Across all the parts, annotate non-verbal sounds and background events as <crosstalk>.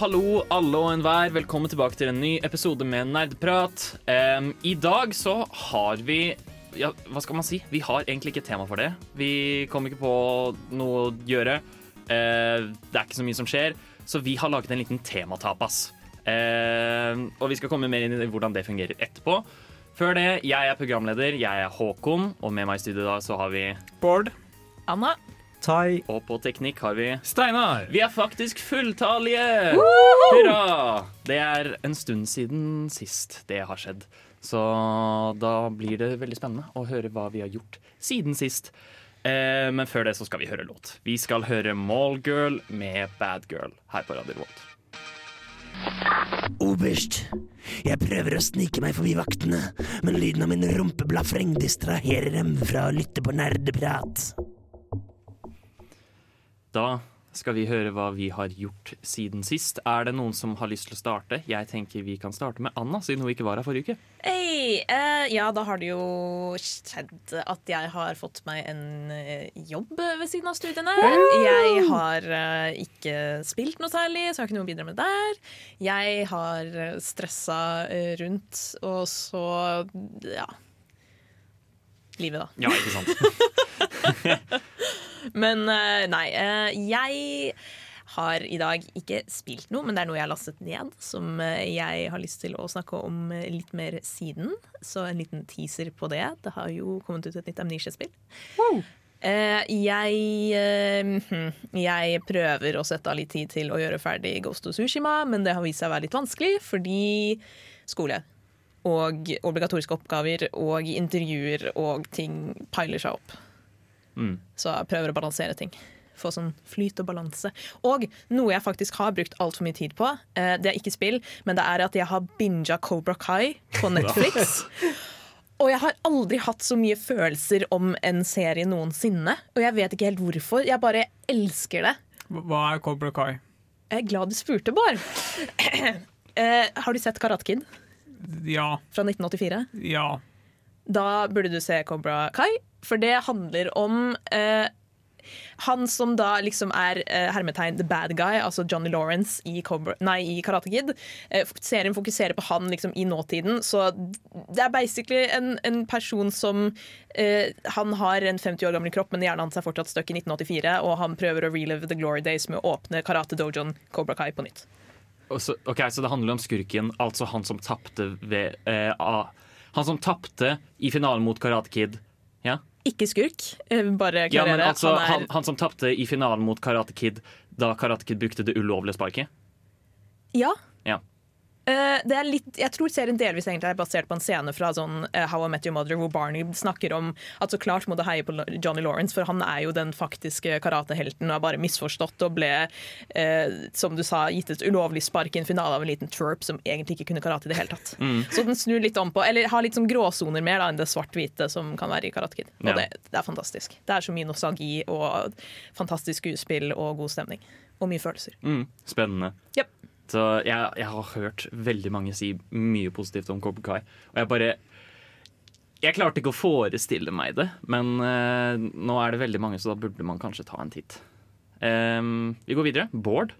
Hallo, alle og enhver. Velkommen tilbake til en ny episode med Nerdprat. Um, I dag så har vi ja, Hva skal man si? Vi har egentlig ikke tema for det. Vi kom ikke på noe å gjøre. Uh, det er ikke så mye som skjer, så vi har laget en liten tematapas. Uh, og vi skal komme mer inn i hvordan det fungerer etterpå. Før det, jeg er programleder, jeg er Håkon, og med meg i studio da så har vi Bård. Anna. Tai. Og på teknikk har vi Steinar. Vi er faktisk fulltallige! Hurra! Det er en stund siden sist det har skjedd. Så da blir det veldig spennende å høre hva vi har gjort siden sist. Eh, men før det så skal vi høre låt. Vi skal høre Mallgirl med Bad Girl her på Radio Revolt. Oberst, jeg prøver å snike meg forbi vaktene, men lyden av min rumpeblafreng distraherer dem fra å lytte på nerdeprat. Da skal vi høre hva vi har gjort siden sist. Er det noen som har lyst til å starte? Jeg tenker vi kan starte med Anna, siden hun ikke var her forrige uke. Hey, uh, ja, da har det jo skjedd at jeg har fått meg en eh, jobb ved siden av studiene. Jeg har uh, ikke spilt noe særlig, så jeg har ikke noe å bidra med der. Jeg har eh, stressa eh, rundt, og så ja. Livet, da. Ja, ikke sant? <laughs> <laughs> Men eh, nei, eh, jeg har i dag ikke spilt noe, men det er noe jeg har lastet ned, som eh, jeg har lyst til å snakke om litt mer siden. Så en liten teaser på det. Det har jo kommet ut et nytt Amnesia-spill. Uh, jeg, hm, jeg prøver å sette av litt tid til å gjøre ferdig Ghost of Sushima, men det har vist seg å være litt vanskelig fordi skole og obligatoriske oppgaver og intervjuer og ting piler seg opp. Mm. Så jeg prøver å balansere ting. Få sånn flyt og balanse. Og noe jeg faktisk har brukt altfor mye tid på, eh, det er ikke spill, men det er at jeg har binga Cobra Kai på <laughs> Netflix. Og jeg har aldri hatt så mye følelser om en serie noensinne. Og jeg vet ikke helt hvorfor. Jeg bare elsker det. Hva er Cobra Kai? Jeg er glad du spurte, Bård. <clears throat> Eh, har du sett Karate Kid Ja. fra 1984? Ja. Da burde du se Cobra Kai, for det handler om eh, han som da liksom er eh, hermetegn the bad guy, altså Johnny Lawrence i, Cobra, nei, i Karate Kid. Eh, serien fokuserer på han liksom i nåtiden, så det er basically en, en person som eh, Han har en 50 år gammel kropp, men hjernen hans er fortsatt stuck i 1984, og han prøver å relive the glory days med å åpne karate dojoen Cobra Kai på nytt. Så, ok, så det handler om skurken, altså han som tapte ved eh, Han som tapte i finalen mot Karate Kid. Ja? Ikke skurk, Bare bare ja, men altså han er han, han som tapte i finalen mot Karate Kid da Karate Kid brukte det ulovlige sparket. Ja. Ja. Eh, det er litt, jeg tror serien delvis egentlig er basert på en scene fra sånn, eh, How I Met Your Mother, hvor Barney snakker om at så klart må du heie på Johnny Lawrence, for han er jo den faktiske karatehelten og er bare misforstått og ble, eh, som du sa, gitt et ulovlig spark i en finale av en liten twerp som egentlig ikke kunne karate i det hele tatt. Så den snur litt om på, eller har litt sånn gråsoner mer da, enn det svart-hvite som kan være i Karate Kid. Og Ja. det, det er fantastisk. Det er så mye nostalgi og fantastisk skuespill og god stemning. Og mye følelser. Mm, spennende. Yep. Så jeg, jeg har hørt veldig mange si mye positivt om Cobra Kai. Og jeg bare Jeg klarte ikke å forestille meg det, men uh, nå er det veldig mange, så da burde man kanskje ta en titt. Um, vi går videre. Bård.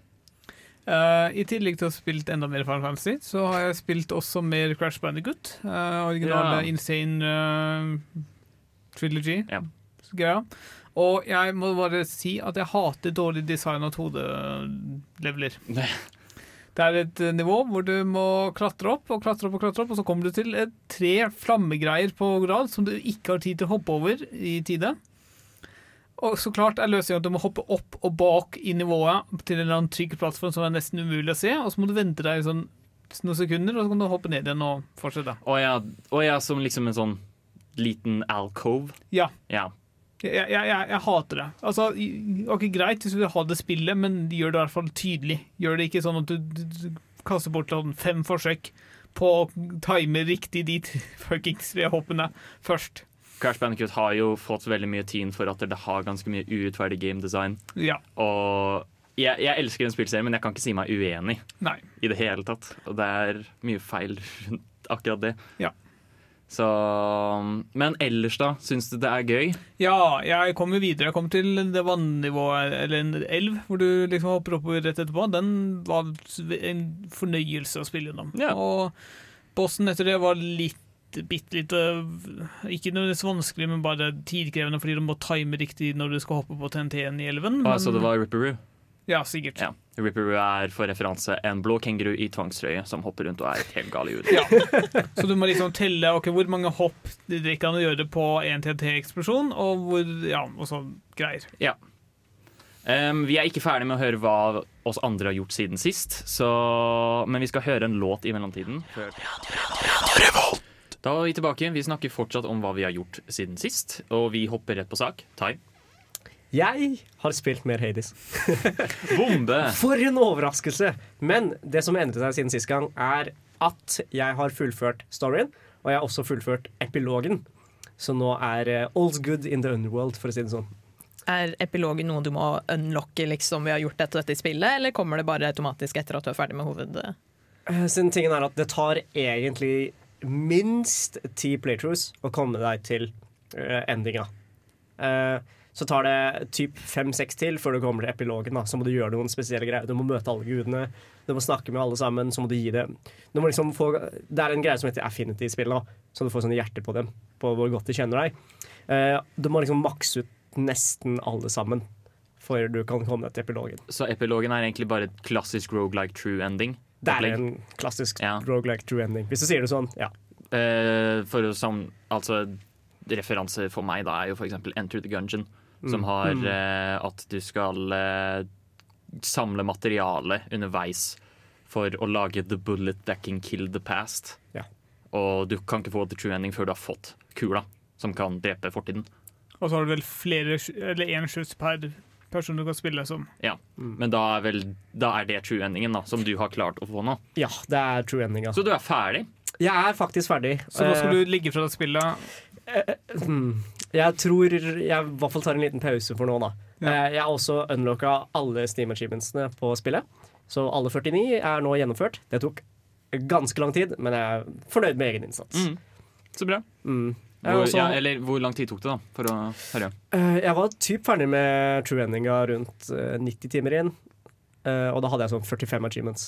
Uh, I tillegg til å ha spilt enda mer Final Fantasy, så har jeg spilt også mer Crash Bandicoot. Uh, originale Ja. Insane uh, Trilogy. Ja. Greia. Og jeg må bare si at jeg hater dårlig design av 2D-leveler. <laughs> Det er et eh, nivå hvor du må klatre opp og klatre opp, og klatre opp, og så kommer du til tre flammegreier på rad som du ikke har tid til å hoppe over i tide. Og så klart er løsningen at du må hoppe opp og bak i nivået til en eller annen trygg plattform som er nesten umulig å se, og så må du vente deg sånn noen sekunder, og så kan du hoppe ned igjen og fortsette. Og ja, som liksom en sånn liten alcove. Ja. Ja. Jeg, jeg, jeg, hater det. Altså, ok, Greit hvis du vil ha det spillet, men gjør det i hvert fall tydelig. Gjør det ikke sånn at du, du, du kaster bort sånn fem forsøk på å time riktig de <laughs> fuckings tre hoppene først. Crash Bandicoot har jo fått veldig mye tyn for at det har ganske mye urettferdig game design. Ja. Og jeg, jeg elsker en spillserie, men jeg kan ikke si meg uenig Nei. i det hele tatt. Og det er mye feil <laughs> rundt akkurat det. Ja. Så Men ellers, da? Syns du det er gøy? Ja, jeg kom jo videre. Jeg kom til det vannivået, eller en elv, hvor du liksom hopper opp rett etterpå. Den var en fornøyelse å spille gjennom. Ja. Og bossen etter det var litt bitte litt øh, Ikke nødvendigvis vanskelig, men bare tidkrevende fordi du må time riktig når du skal hoppe på TNT-en i elven. Ah, men- så det var Ripperoo? Ja, sikkert. Ja. Ripperoo er for referanse en blå kenguru i tvangstrøye som hopper rundt og er helt gal i huet. Ja. <laughs> Så du må liksom telle okay, hvor mange hopp det drikker an å gjøre på en TNT-eksplosjon, og hvor Ja, og sånn greier. Um, vi er ikke ferdig med å høre hva oss andre har gjort siden sist, så, men vi skal høre en låt i mellomtiden. Da er vi tilbake. Vi snakker fortsatt om hva vi har gjort siden sist, og vi hopper rett på sak. Tai. Jeg har spilt mer Hades. <laughs> Bombe! For en overraskelse! Men det som endret seg siden sist gang, er at jeg har fullført storyen, og jeg har også fullført epilogen. Så nå er eh, all's good in the underworld, for å si det sånn. Er epilogen noe du må unlocke liksom vi har gjort dette, dette i spillet, eller kommer det bare automatisk etter at du er ferdig med hoved... Siden tingen er at det tar egentlig minst ti playthroughs å komme deg til uh, endinga. Eh, så tar det typ fem-seks til før du kommer til epilogen. Da. Så må du gjøre noen spesielle greier. Du må møte alle gudene, du må snakke med alle sammen. Så må du gi det du må liksom få, Det er en greie som heter affinity-spill, så du får sånne hjerter på dem. På hvor godt de kjenner deg. Eh, du må liksom makse ut nesten alle sammen før du kan komme deg til epilogen. Så epilogen er egentlig bare et klassisk roguelike true ending. Det er en klassisk Ja. roguelike true ending. Hvis du sier det sånn, ja. Eh, for å altså Referanse for meg da er jo f.eks. Enter the Gungeon, som har eh, at du skal eh, samle materiale underveis for å lage the bullet that can kill the past. Ja. Og du kan ikke få the true ending før du har fått kula som kan drepe fortiden. Og så har du vel flere, eller én skyts per person du kan spille som. Ja. Men da er, vel, da er det true endingen da, som du har klart å få nå. Ja, det er true endinga. Så du er ferdig. Jeg er faktisk ferdig. Så nå skal Eh, du ligge fra det spillet. hmm, jeg tror jeg i hvert fall tar en liten pause for nå, da. Ja. Eh, Jeg har også unlocka alle Steam achievementsene på spillet. Så alle 49 er nå gjennomført. Det tok ganske lang tid, men jeg er fornøyd med egen innsats. Mm. Så bra. Mm. Hvor, også, ja, eller hvor lang tid tok det, da? For å høre. eh, jeg var typ ferdig med true endinga rundt eh, 90 timer inn. Eh, og da hadde jeg sånn 45 achievements.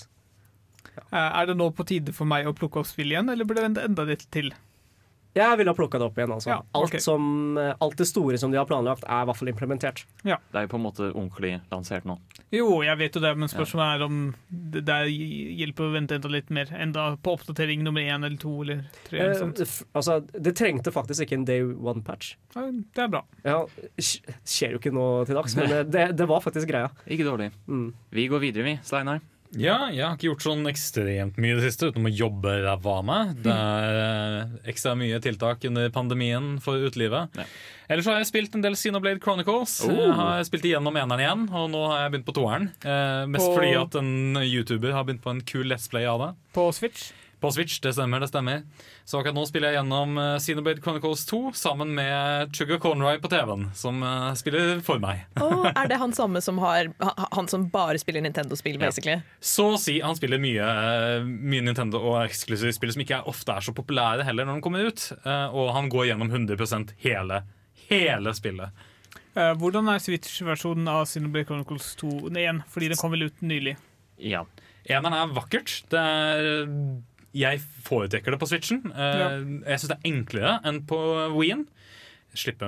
Ja. Er det nå på tide for meg å plukke opp spill igjen, eller burde det vente enda litt til? Jeg ville ha plukka det opp igjen. Altså. Ja, okay. alt, som, eh, alt det store som de har planlagt, er i hvert fall implementert. Det er jo på en måte ordentlig lansert nå. Jo, jeg vet jo det, men spørsmålet er om det der hjelper å vente enda litt mer. Enda på oppdatering nummer én eller to eller tre. Eller Eh, altså, det trengte faktisk ikke en day one-patch. Ja, det er bra. Ja, skjer jo ikke nå til dags, men det, det, det var faktisk greia. Ikke dårlig. Mm. Vi går videre, vi. Steinar. Ja, jeg har ikke gjort sånn ekstremt mye i det siste utenom å jobbe ræva av meg. Det er eh, ekstra mye tiltak under pandemien for utelivet. Ja. Ellers har jeg spilt en del Xenoblade Chronicles. Oh. Jeg har spilt igjennom eneren igjen, og nå har jeg begynt på toeren. Eh, mest På- fordi at en YouTuber har begynt på en kul Let's Play av det. På Switch. På Switch, det stemmer, det stemmer. Så akkurat nå spiller jeg gjennom eh, Xenoblade Chronicles 2 sammen med Sugar Conroy på TV-en, som eh, spiller for meg. oh, er det han samme som har Han som bare spiller Nintendo-spill, Ja. basically? Så å si, han spiller mye, eh, mye Nintendo og eksklusive spill som ikke er, ofte er så populære heller når de kommer ut. Og han går gjennom 100% hele, hele spillet. Eh, hvordan er Switch-versjonen av Xenoblade Chronicles 2 igjen? 1? Fordi den kom vel ut nylig. Ja. Eneren er vakkert. Det er, jeg foretrekker det på Switchen. Eh, Ja. Jeg syns det er enklere enn på Wien. Slippe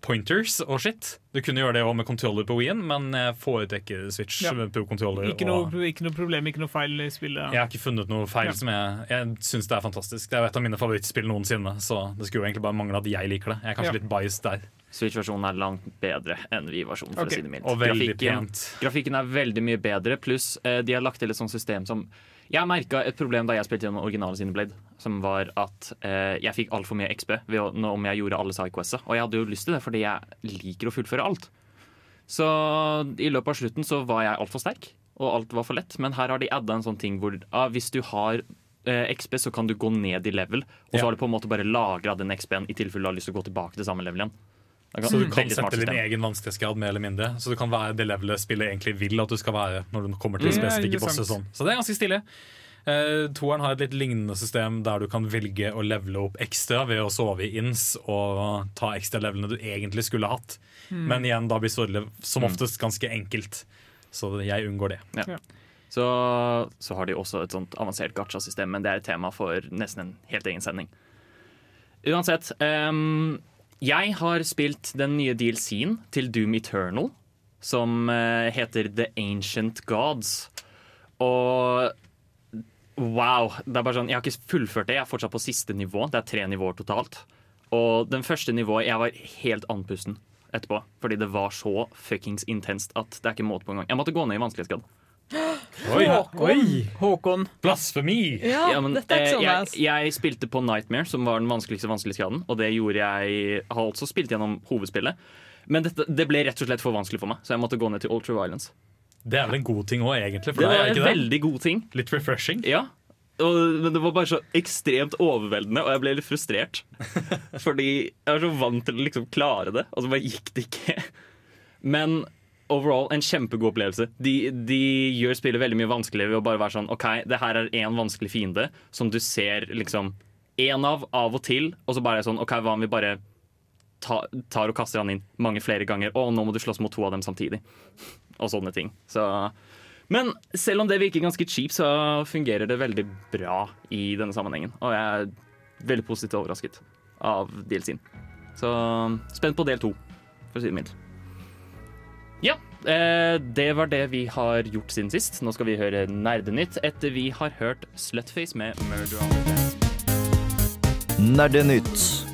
pointers og shit. Du kunne gjøre det også med controller på Wien, men jeg foretrekker Switch Ja. med pro-controller. Ikke og- noe, ikke noe problem, ikke noe feil i spillet. Jeg har ikke funnet noe feil Ja. som jeg Jeg syns det er fantastisk. Det er jo et av mine favorittspill noensinne, så det skulle jo egentlig bare mangle at jeg liker det. Jeg er kanskje Ja. litt biased der. Switch-versjonen er langt bedre enn Wii-versjonen. for okay. å si det mildt. Og veldig Grafikken- pent. Grafikken er veldig mye bedre, pluss eh, de har lagt til et sånt system som Jeg merka et problem da jeg spilte gjennom originale Cineblade, som var at eh, jeg fikk altfor mye XP ved å, om jeg gjorde alle sidequestene. Og jeg hadde jo lyst til det, fordi jeg liker å fullføre alt. Så i løpet av slutten så var jeg altfor sterk, og alt var for lett. Men her har de adda en sånn ting hvor ah, hvis du har eh, XP, så kan du gå ned i level. Og så Ja. har du på en måte bare lagra den XB-en i tilfelle du har lyst til å gå tilbake til samme level igjen. Er Så du kan sette din egen vanskelighetsgrad mer eller mindre. Så du kan være det levelet spillet egentlig vil at du skal være når du kommer til Mm. spesifikke Ja, bosser. Sånn. Så det er ganske stilig. Uh, toeren har et litt lignende system der du kan velge å levele opp ekstra ved å sove i ins og ta ekstra levelene du egentlig skulle hatt. Men igjen, da blir storyliv som oftest ganske enkelt. Så jeg unngår det. Så, så har de også et sånt avansert gacha-system, men det er et tema for nesten en helt egen sending. Uansett. ehm, jeg har spilt den nye DLC-en til Doom Eternal, som eh, heter The Ancient Gods. Og wow. Det er bare sånn, jeg har ikke fullført det, jeg er fortsatt på siste nivå. Det er tre nivåer totalt. Og den første nivået, jeg var helt andpusten etterpå. Fordi det var så fuckings intenst at det er ikke måte på engang. Jeg måtte gå ned i vanskelighetsgrad. Oi, Håkon. Håkon. blasfemi! Ja, Ja, men, dette er ikke eh, jeg, jeg spilte på Nightmare, som var den vanskeligste vanskelighetsgraden. Og det gjorde jeg Har også spilt gjennom hovedspillet. Men dette, det ble rett og slett for vanskelig for meg, så jeg måtte gå ned til Ultra Violence. Det er vel en god ting òg, egentlig. For Det var er en veldig god ting. Litt refreshing. Ja. Og, men det var bare så ekstremt overveldende, og jeg ble litt frustrert. <laughs> Fordi jeg var så vant til å liksom klare det, og så bare gikk det ikke. Men overall en kjempegod opplevelse. De, de gjør spillet veldig mye vanskeligere ved å bare være sånn OK, det her er én vanskelig fiende som du ser liksom én av av og til, og så bare er sånn OK, hva om vi bare ta, tar og kaster han inn mange flere ganger? Å, nå må du slåss mot to av dem samtidig. <laughs> Og sånne ting. Så men selv om det virker ganske cheap, så fungerer det veldig bra i denne sammenhengen. Og jeg er veldig positivt overrasket av DLC-en. Så spent på del to, for å si det mildt. Ja, eh, det var det vi har gjort siden sist. Nå skal vi høre Nerdenytt etter vi har hørt Slutface med Murder on the. Nerdenytt.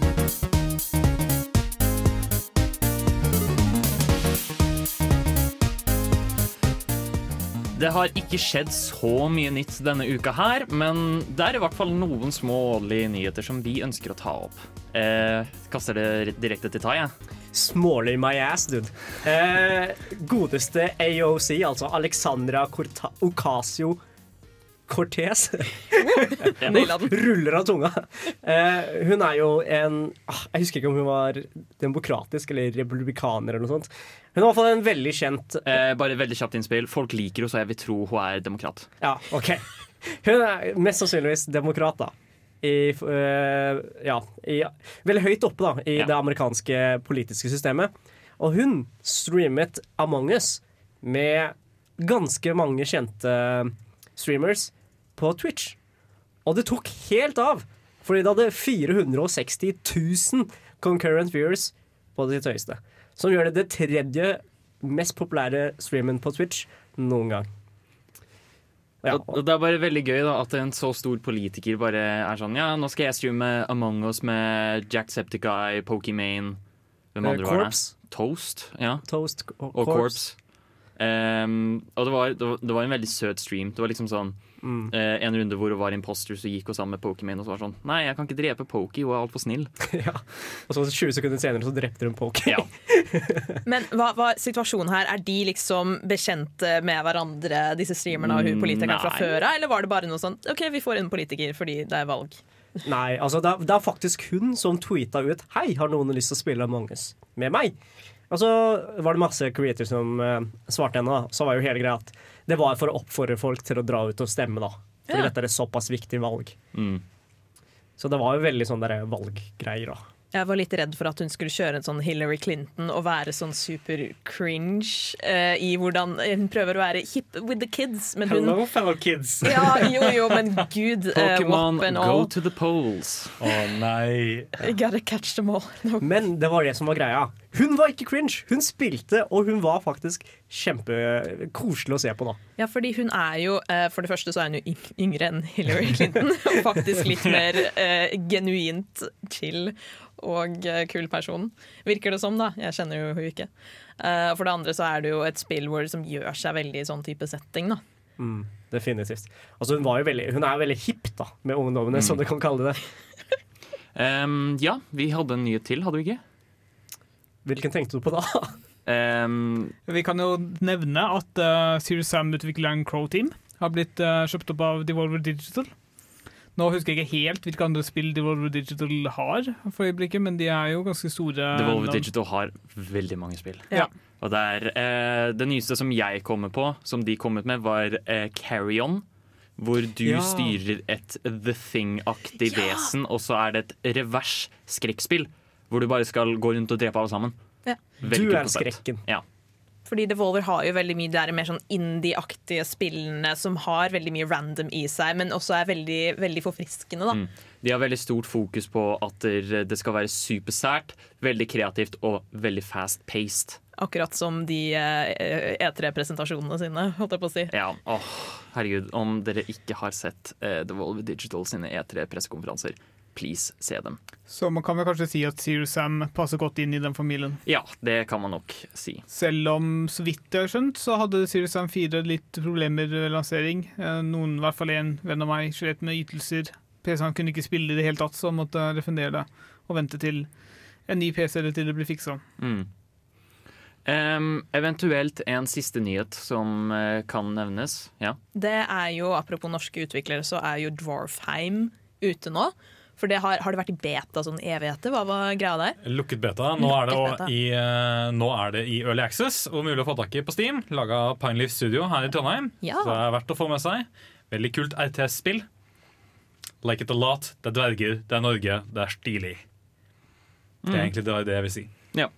Det har ikke skjedd så mye nytt denne uka her, men det er i hvert fall noen små årlige nyheter som vi ønsker å ta opp. Eh, kaster det direkte til Tai, jeg. Smaller my ass, dude. Eh, godeste AOC, altså Alexandra Ocasio Cortez, <laughs> Nå ruller av tunga. Eh, hun er jo en ah, Jeg husker ikke om hun var demokratisk eller republikaner eller noe sånt. Hun er i hvert fall en veldig kjent Eh, bare veldig kjapt innspill. Folk liker henne, så jeg vil tro hun er demokrat. Ja, OK. Hun er mest sannsynligvis demokrat, da. I, eh, ja, i, veldig høyt oppe da, i Ja. det amerikanske politiske systemet. Og hun streamet Among us med ganske mange kjente streamers på Twitch. Og det tok helt av, fordi det hadde 460 000 concurrent viewers på sitt høyeste. Som gjør det det tredje mest populære streamen på Twitch noen gang. Ja, det er bare veldig gøy da, at en så stor politiker bare er sånn Ja, nå skal jeg streame Among us med Jacksepticeye, Pokimane Hvem Eh, andre var det? Toast, ja. Toast og, Og Corpse. Ehm, og det var, det, var, det var en veldig søt stream. Det var liksom sånn Mm. uh, En runde hvor hun var imposter, så gikk hun sammen med Pokémon og så var sånn Nei, jeg kan ikke drepe Poké hun er altfor snill. <laughs> ja. Og så 20 sekunder senere så drepte hun Poké Ja. <laughs> Men hva var situasjonen her? Er de liksom bekjente med hverandre, disse streamerne og hun politikeren fra før av? Eller var det bare noe sånn OK, vi får en politiker fordi det er valg? Nei, altså det er, det er faktisk hun som tweeta ut Hei, har noen lyst til å spille Among us med meg? Og så var det masse creators som uh, svarte henne. da. Så var jo hele greia at det var for å oppfordre folk til å dra ut og stemme, da. Fordi Ja. dette er et såpass viktig valg. Mm. Så det var jo veldig sånn valggreier, da. Jeg var litt redd for at hun skulle kjøre en sånn Hillary Clinton og være sånn super cringe uh, i hvordan hun prøver å være hip with the kids. Men hun fellow kids! Ja, jo, jo, men gud. eh, Pokémon, WAP go to the polls. Å nei. You gotta catch them all. No. Men det var det som var greia. Hun var ikke cringe. Hun spilte, og hun var faktisk kjempekoselig å se på, da. Ja, fordi hun er jo eh, For det første så er hun jo yngre enn Hillary Clinton. <laughs> Og faktisk litt mer eh, genuint chill og eh, kul person. Virker det som, da. Jeg kjenner jo hun ikke. Uh, for det andre så er det jo et spill hvor som gjør seg veldig i sånn type setting, da. Mm, definitivt. Altså, hun, var jo veldig, hun er veldig hipp da, med ungdommene, som du kan kalle det. <laughs> um, ja, vi hadde en nyhet til, hadde vi ikke? Hvilken tenkte du på da? <laughs> um, Vi kan jo nevne at uh, Serious Sam-utvikleren Crow Team har blitt uh, kjøpt opp av Devolver Digital. Nå husker jeg ikke helt hvilke andre spill Devolver Digital har for øyeblikket, men de er jo ganske store. Devolver navn. Digital har veldig mange spill. Ja. Og det er eh, Det nyeste som jeg kommer på, som de kom ut med, var eh, Carry On. Hvor du Ja. styrer et The Thing-aktig vesen, og så er det et revers skrekkspill. Hvor du bare skal gå rundt og drepe alle sammen. Ja. Du er skrekken. Ja. Fordi Devolver har jo veldig mye der mer sånn indie-aktige spillene som har veldig mye random i seg, men også er veldig, veldig forfriskende. da. Mm. De har veldig stort fokus på at det skal være supersært, veldig kreativt og veldig fast-paced. Akkurat som de eh, E3-presentasjonene sine, holdt jeg på å si. Ja, åh, herregud, om dere ikke har sett eh, Devolver Digital sine E3-pressekonferanser, please se dem. Så man kan vel kanskje si at Serious Sam passer godt inn i den familien. Ja, det kan man nok si. Selv om, så vidt jeg har skjønt, så hadde Serious Sam 4 litt problemer ved lansering. Eh, Noen, i hvert fall en venn av meg, slet med ytelser. PC-en kunne ikke spille i det hele tatt, så måtte måtte refundere det og vente til en ny PC eller til det blir fiksa. Mm. Um, eventuelt en siste nyhet som uh, kan nevnes. Ja. Det er jo, Apropos norske utviklere, så er jo Dwarfheim ute nå. For det har, har det vært i beta sånn evigheter? Hva var greia der? Lukket beta. Nå er, det, beta. i, eh, nå er det i Early Access og mulig å få tak i på Steam. Laga Pineleaf Studio her i Trondheim. Ja. Så det er verdt å få med seg. Veldig kult RTS-spill. Like it a lot. Det er dverger, det er Norge, det er stilig. Det er egentlig det, det jeg vil si. Eh,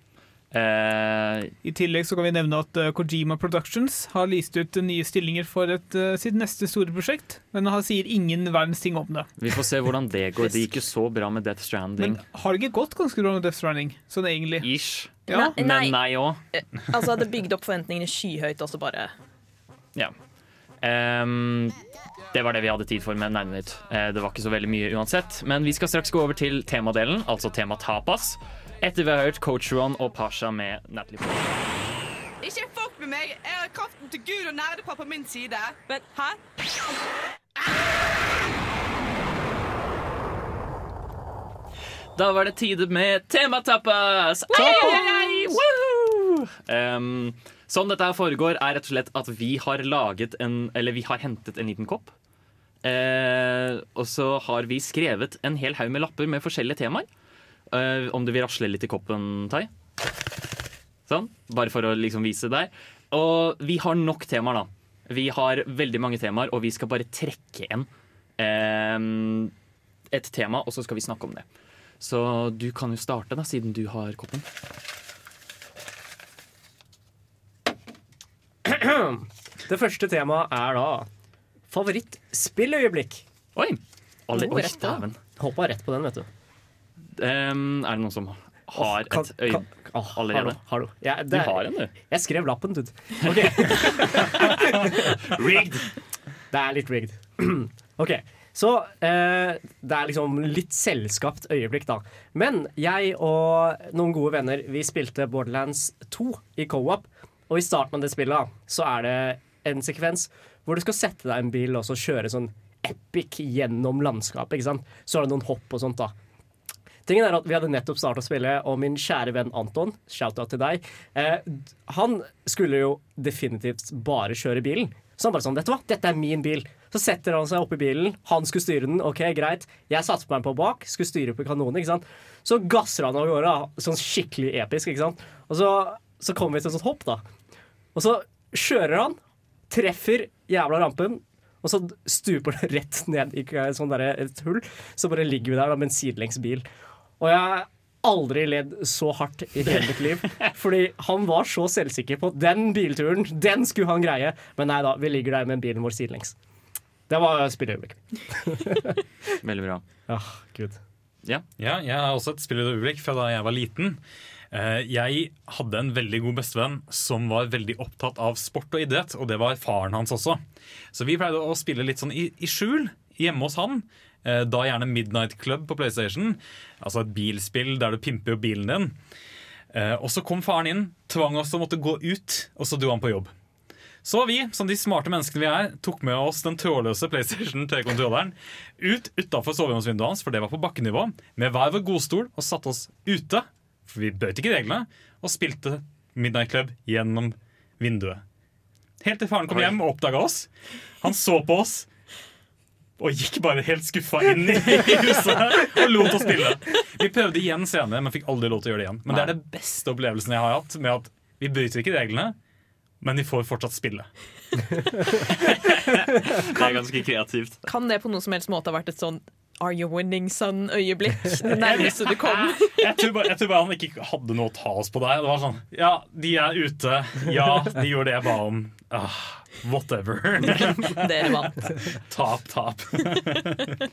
I tillegg så kan vi nevne at eh, Kojima Productions har lyst ut nye stillinger for et, eh, sitt neste store prosjekt, men han sier ingen verdens ting om det. vi får se hvordan det går. Det gikk jo så bra med Death Stranding. Men har det ikke gått ganske bra med Death Stranding? Sånn egentlig. Ish. Ja. Nei. Men nei òg. Altså, Det bygde opp forventningene skyhøyt, og så bare Ja. Um, det var det vi hadde tid for med Nærnytt. Eh, det var ikke så veldig mye uansett. Men vi skal straks gå over til temadelen, altså tema tapas. Etter vi har hørt Coach Ron og Pasha med Natalie Portman. Ikke fuck med meg! Jeg har kraften til Gud og nerdepar på min side. Men hæ? Da var det tide med tematapas! Um, sånn dette foregår, er rett og slett at vi har laget en Eller vi har hentet en liten kopp. Uh, og så har vi skrevet en hel haug med lapper med forskjellige temaer. Eh, om du vil rasle litt i koppen, Tai. Sånn. Bare for å liksom vise deg. Og vi har nok temaer, da. Vi har veldig mange temaer, og vi skal bare trekke en uh, et tema, og så skal vi snakke om det. Så du kan jo starte, da, siden du har koppen. Det første temaet er da favorittspilløyeblikk. Oi! Alle, Oh, oi, dæven. Hoppa rett på den, vet du. Em, er det noen som har Kan- et øye... Åh, allerede? Har du? Har du? Ja, Du har en, du. Jeg skrev lappen, dude. Okay. <laughs> Rigged! Det er litt rigged. <clears throat> OK. Så eh, det er liksom litt selvskapt øyeblikk, da. Men jeg og noen gode venner vi spilte Borderlands 2 i co-op. Og i starten av det spillet da, så er det en sekvens hvor du skal sette deg en bil og så kjøre sånn epic gjennom landskapet. ikke sant? Så er det noen hopp og sånt, da. Tingen er at Vi hadde nettopp starta å spille, og min kjære venn Anton, shout-out til deg, eh, han skulle jo definitivt bare kjøre bilen. Så han bare sånn, vet hva, dette er min bil. Så setter han seg opp i bilen, han skulle styre den, ok, greit. Jeg satte meg på bak, skulle styre på kanonen, ikke sant. Så gasser han av gårde, sånn skikkelig episk, ikke sant. Og så, så kommer vi til et sånt hopp, da. Og så kjører han, treffer jævla rampen, og så stuper det rett ned i sånn der, et hull. Så bare ligger vi der da, med en sidelengs bil. Og jeg har aldri ledd så hardt i hele mitt liv. <laughs> Fordi han var så selvsikker på den bilturen, den skulle han greie. Men nei da, vi ligger der med bilen vår sidelengs. Det var spilleøyeblikk. <laughs> Veldig bra. Ah, Gud. Ja, jeg har også et spilleøyeblikk fra da jeg var liten. Eh, Jeg hadde en veldig god bestevenn som var veldig opptatt av sport og idrett, og det var faren hans også. Så vi pleide å spille litt sånn i, i skjul hjemme hos han. Eh, Da gjerne Midnight Club på PlayStation, altså et bilspill der du pimper jo bilen din. Eh, Og så kom faren inn, tvang oss til å måtte gå ut, og så dro han på jobb. Så vi, som de smarte menneskene vi er, tok med oss den trådløse PlayStation 3-kontrolleren ut utafor soveromsvinduet hans, for det var på bakkenivå, med hver vår godstol og satte oss ute, for vi bøt ikke reglene, og spilte Midnight Club gjennom vinduet. Helt til faren kom hjem og oppdaga oss. Han så på oss og gikk bare helt skuffa inn i huset og lot oss spille. Vi prøvde igjen senere, men fikk aldri lov til å gjøre det igjen. Men det er det beste opplevelsen jeg har hatt med at vi bryter ikke reglene, men vi får fortsatt spille. Det er ganske kreativt. Kan det på noen som helst måte ha vært et sånn Are you winning son-øyeblikk? <laughs> Det nærmeste du kom. Jeg tror, bare, jeg tror bare han ikke hadde noe å ta oss på der. Det var sånn Ja, de er ute. Ja, de gjorde det jeg ba om. Ah, whatever. <laughs> Dere vant. tap, tap. <laughs>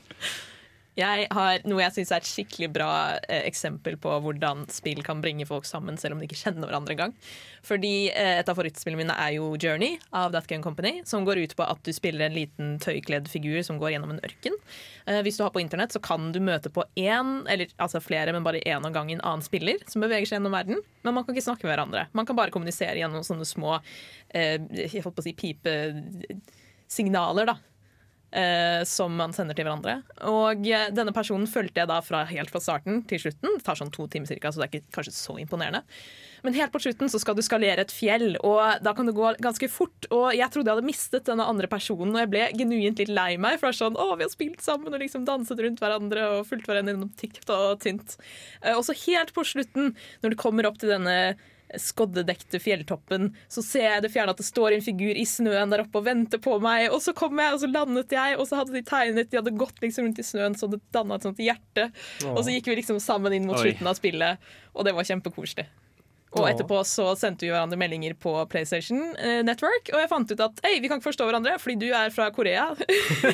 Jeg har noe jeg syns er et skikkelig bra eh, eksempel på hvordan spill kan bringe folk sammen, selv om de ikke kjenner hverandre engang. Fordi eh, et av favorittspillene mine er jo Journey av That Game Company, som går ut på at du spiller en liten tøykledd figur som går gjennom en ørken. Eh, hvis du har på internett, så kan du møte på én, eller altså flere, men bare én av gangen annen spiller som beveger seg gjennom verden. Men man kan ikke snakke med hverandre. Man kan bare kommunisere gjennom sånne små eh, jeg holdt på å si pipesignaler, da eh, som man sender til hverandre. Og eh, denne personen fulgte jeg da fra, helt fra starten til slutten. Det tar sånn to timer cirka, så det er ikke kanskje så imponerende. Men helt på slutten så skal du skalere et fjell, og da kan det gå ganske fort. Og jeg trodde jeg hadde mistet denne andre personen, og jeg ble genuint litt lei meg. For det er sånn, å, vi har spilt sammen og liksom danset rundt hverandre og fulgt hverandre gjennom tykt og tynt. Eh, Og så helt på slutten, når du kommer opp til denne skoddedekte fjelltoppen, så ser jeg det fjerne at det står en figur i snøen der oppe og venter på meg. Og så kom jeg, og så landet jeg, og så hadde de tegnet De hadde gått liksom rundt i snøen så det danna et sånt hjerte. Og så gikk vi liksom sammen inn mot Oi. slutten av spillet, og det var kjempekoselig. Og etterpå så sendte vi hverandre meldinger på PlayStation eh, Network, og jeg fant ut at hei, vi kan ikke forstå hverandre fordi du er fra Korea.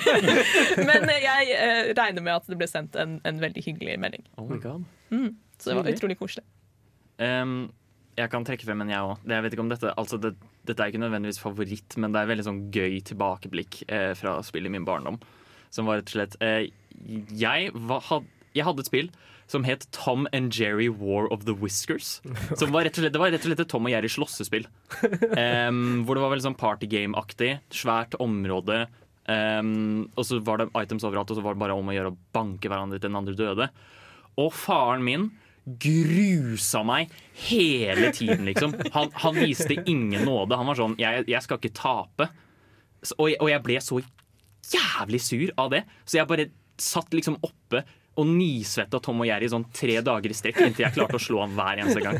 <laughs> Men eh, jeg eh, regner med at det ble sendt en, en veldig hyggelig melding. Oh my god. Så det var utrolig koselig. Ehm, jeg kan trekke frem en, jeg òg. Jeg dette altså det, Dette er ikke nødvendigvis favoritt, men det er veldig sånn gøy tilbakeblikk eh, fra spill i min barndom. Som var rett og slett eh, jeg, var, had, jeg hadde et spill som het Tom and Jerry War of the Whiskers. Som var rett og slett, det var rett og slett et Tom og Jerry slåssespill. Um, hvor det var veldig sånn partygame-aktig. Svært område. Um, og så var det items overalt, og så var det bare om å gjøre å banke hverandre til den andre døde. Og faren min grusa meg hele tiden, liksom. Han, han viste ingen nåde. Han var sånn Jeg, jeg skal ikke tape. Så- Og, jeg- og jeg ble så jævlig sur av det. Så jeg bare satt liksom oppe og nisvetta Tom og Jerry i sånn tre dager i strekk inntil jeg klarte å slå han hver eneste gang.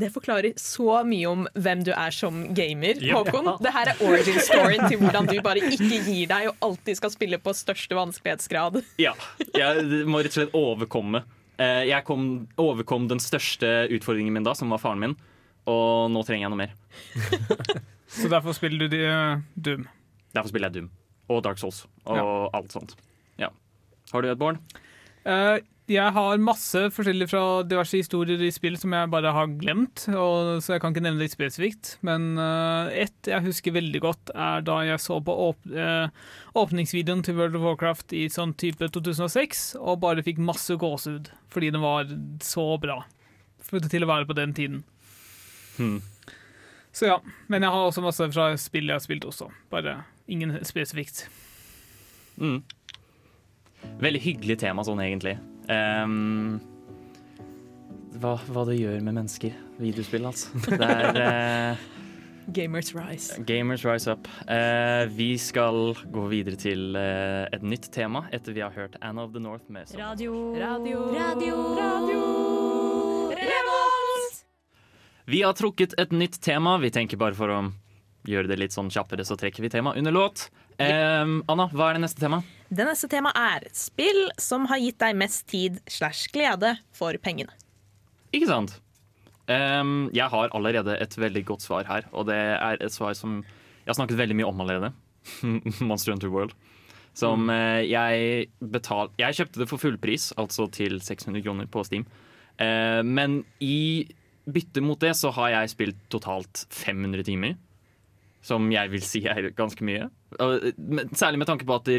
Det forklarer så mye om hvem du er som gamer, Ja. Håkon. Det her er origin storyen til hvordan du bare ikke gir deg og alltid skal spille på største vanskelighetsgrad. Ja, jeg må rett og slett overkomme. Eh, Jeg kom, overkom den største utfordringen min da, som var faren min. Og nå trenger jeg noe mer. <laughs> Så derfor spiller du de, uh, Doom. Derfor spiller jeg Doom og Dark Souls og alt sånt. Ja. Har du et barn? Eh, jeg har masse forskjellig fra diverse historier i spill som jeg bare har glemt, og, så jeg kan ikke nevne det spesifikt. Men uh, ett jeg husker veldig godt, er da jeg så på åp uh, åpningsvideoen til World of Warcraft i sånn type 2006, og bare fikk masse gåsehud fordi den var så bra for, til å være på den tiden. Hmm. Så ja, men jeg har også masse fra spill jeg har spilt også, bare ingen spesifikt. Mm. Veldig hyggelig tema sånn, egentlig. Ehm, hva, hva det gjør med mennesker. Videospill, altså. Det er uh, <laughs> Gamers Rise. Gamers rise up. Uh, vi skal gå videre til uh, et nytt tema etter vi har hørt Anna of the North med sånn. Radio. Radio. Radio. Radio. Revolt! Vi har trukket et nytt tema. Vi tenker bare for å gjøre det litt sånn kjappere, så trekker vi tema under låt. Ehm, Anna, hva er det neste tema? Det neste temaet er spill som har gitt deg mest tid slash glede for pengene. Ikke sant? Um, jeg har allerede et veldig godt svar her, og det er et svar som jeg har snakket veldig mye om allerede. <laughs> Monster Hunter World. Som uh, jeg betal... Jeg kjøpte det for fullpris, altså til 600 kroner på Steam. Uh, men i bytte mot det så har jeg spilt totalt 500 timer. Som jeg vil si er ganske mye. Særlig med tanke på at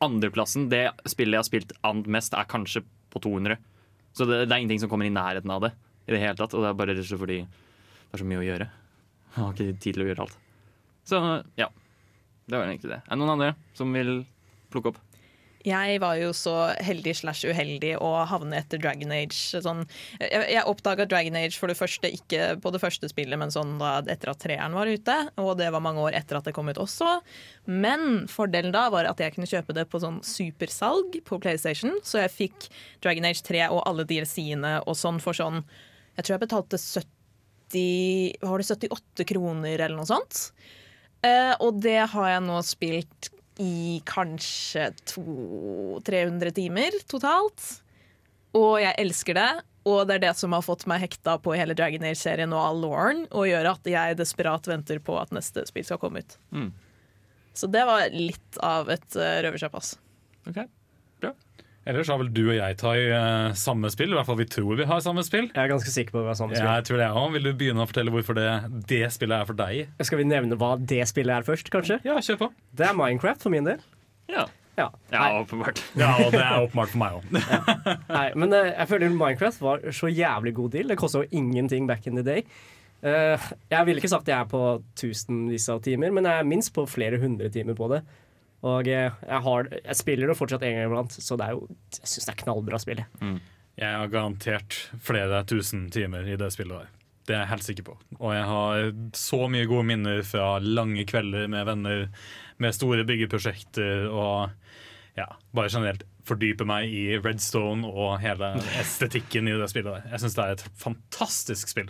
andreplassen, det spillet jeg har spilt and mest, er kanskje på 200. Så det, det er ingenting som kommer i nærheten av det. I det hele tatt Og det er bare rett og slett fordi det er så mye å gjøre. Jeg har ikke tid til å gjøre alt. Så ja. Det var egentlig det. Er det noen andre som vil plukke opp? Jeg var jo så heldig slash uheldig å havne etter Dragon Age. Sånn, jeg jeg oppdaga Dragon Age for det første ikke på det første spillet, men sånn da etter at treeren var ute. Og det var mange år etter at det kom ut også. Men fordelen da var at jeg kunne kjøpe det på sånn supersalg på PlayStation. Så jeg fikk Dragon Age 3 og alle DLC-ene og sånn for sånn Jeg tror jeg betalte 70 Var det 78 kroner eller noe sånt? Uh, og det har jeg nå spilt i kanskje 200-300 timer totalt. Og jeg elsker det. Og det er det som har fått meg hekta på hele Dragon Age-serien og all Lauren, og gjør at jeg desperat venter på at neste spill skal komme ut. Mm. Så det var litt av et uh, røverkjapp, altså. Ok. Ellers har vel du og jeg Tai eh, samme spill. I hvert fall vi tror vi har samme spill. Jeg er ganske sikker på at vi har samme spill. Jeg tror det også. Vil du begynne å fortelle hvorfor det, det spillet er for deg? Skal vi nevne hva det spillet er først, kanskje? Ja, kjør på. Det er Minecraft for min del. Ja. Ja. ja, åpenbart. Ja, og det er åpenbart for meg òg. nei, men eh, jeg føler Minecraft var så jævlig god deal. Det kosta jo ingenting back in the day. Eh, jeg ville ikke sagt jeg er på tusenvis av timer, men jeg er minst på flere hundre timer på det. Og jeg, har, jeg spiller det fortsatt en gang iblant, så det er jo, jeg syns det er knallbra spill. Mm. Jeg har garantert flere tusen timer i det spillet der. Det er jeg helt sikker på. Og jeg har så mye gode minner fra lange kvelder med venner, med store byggeprosjekter og ja, bare generelt fordype meg i Redstone og hele estetikken i det spillet der. Jeg syns det er et fantastisk spill.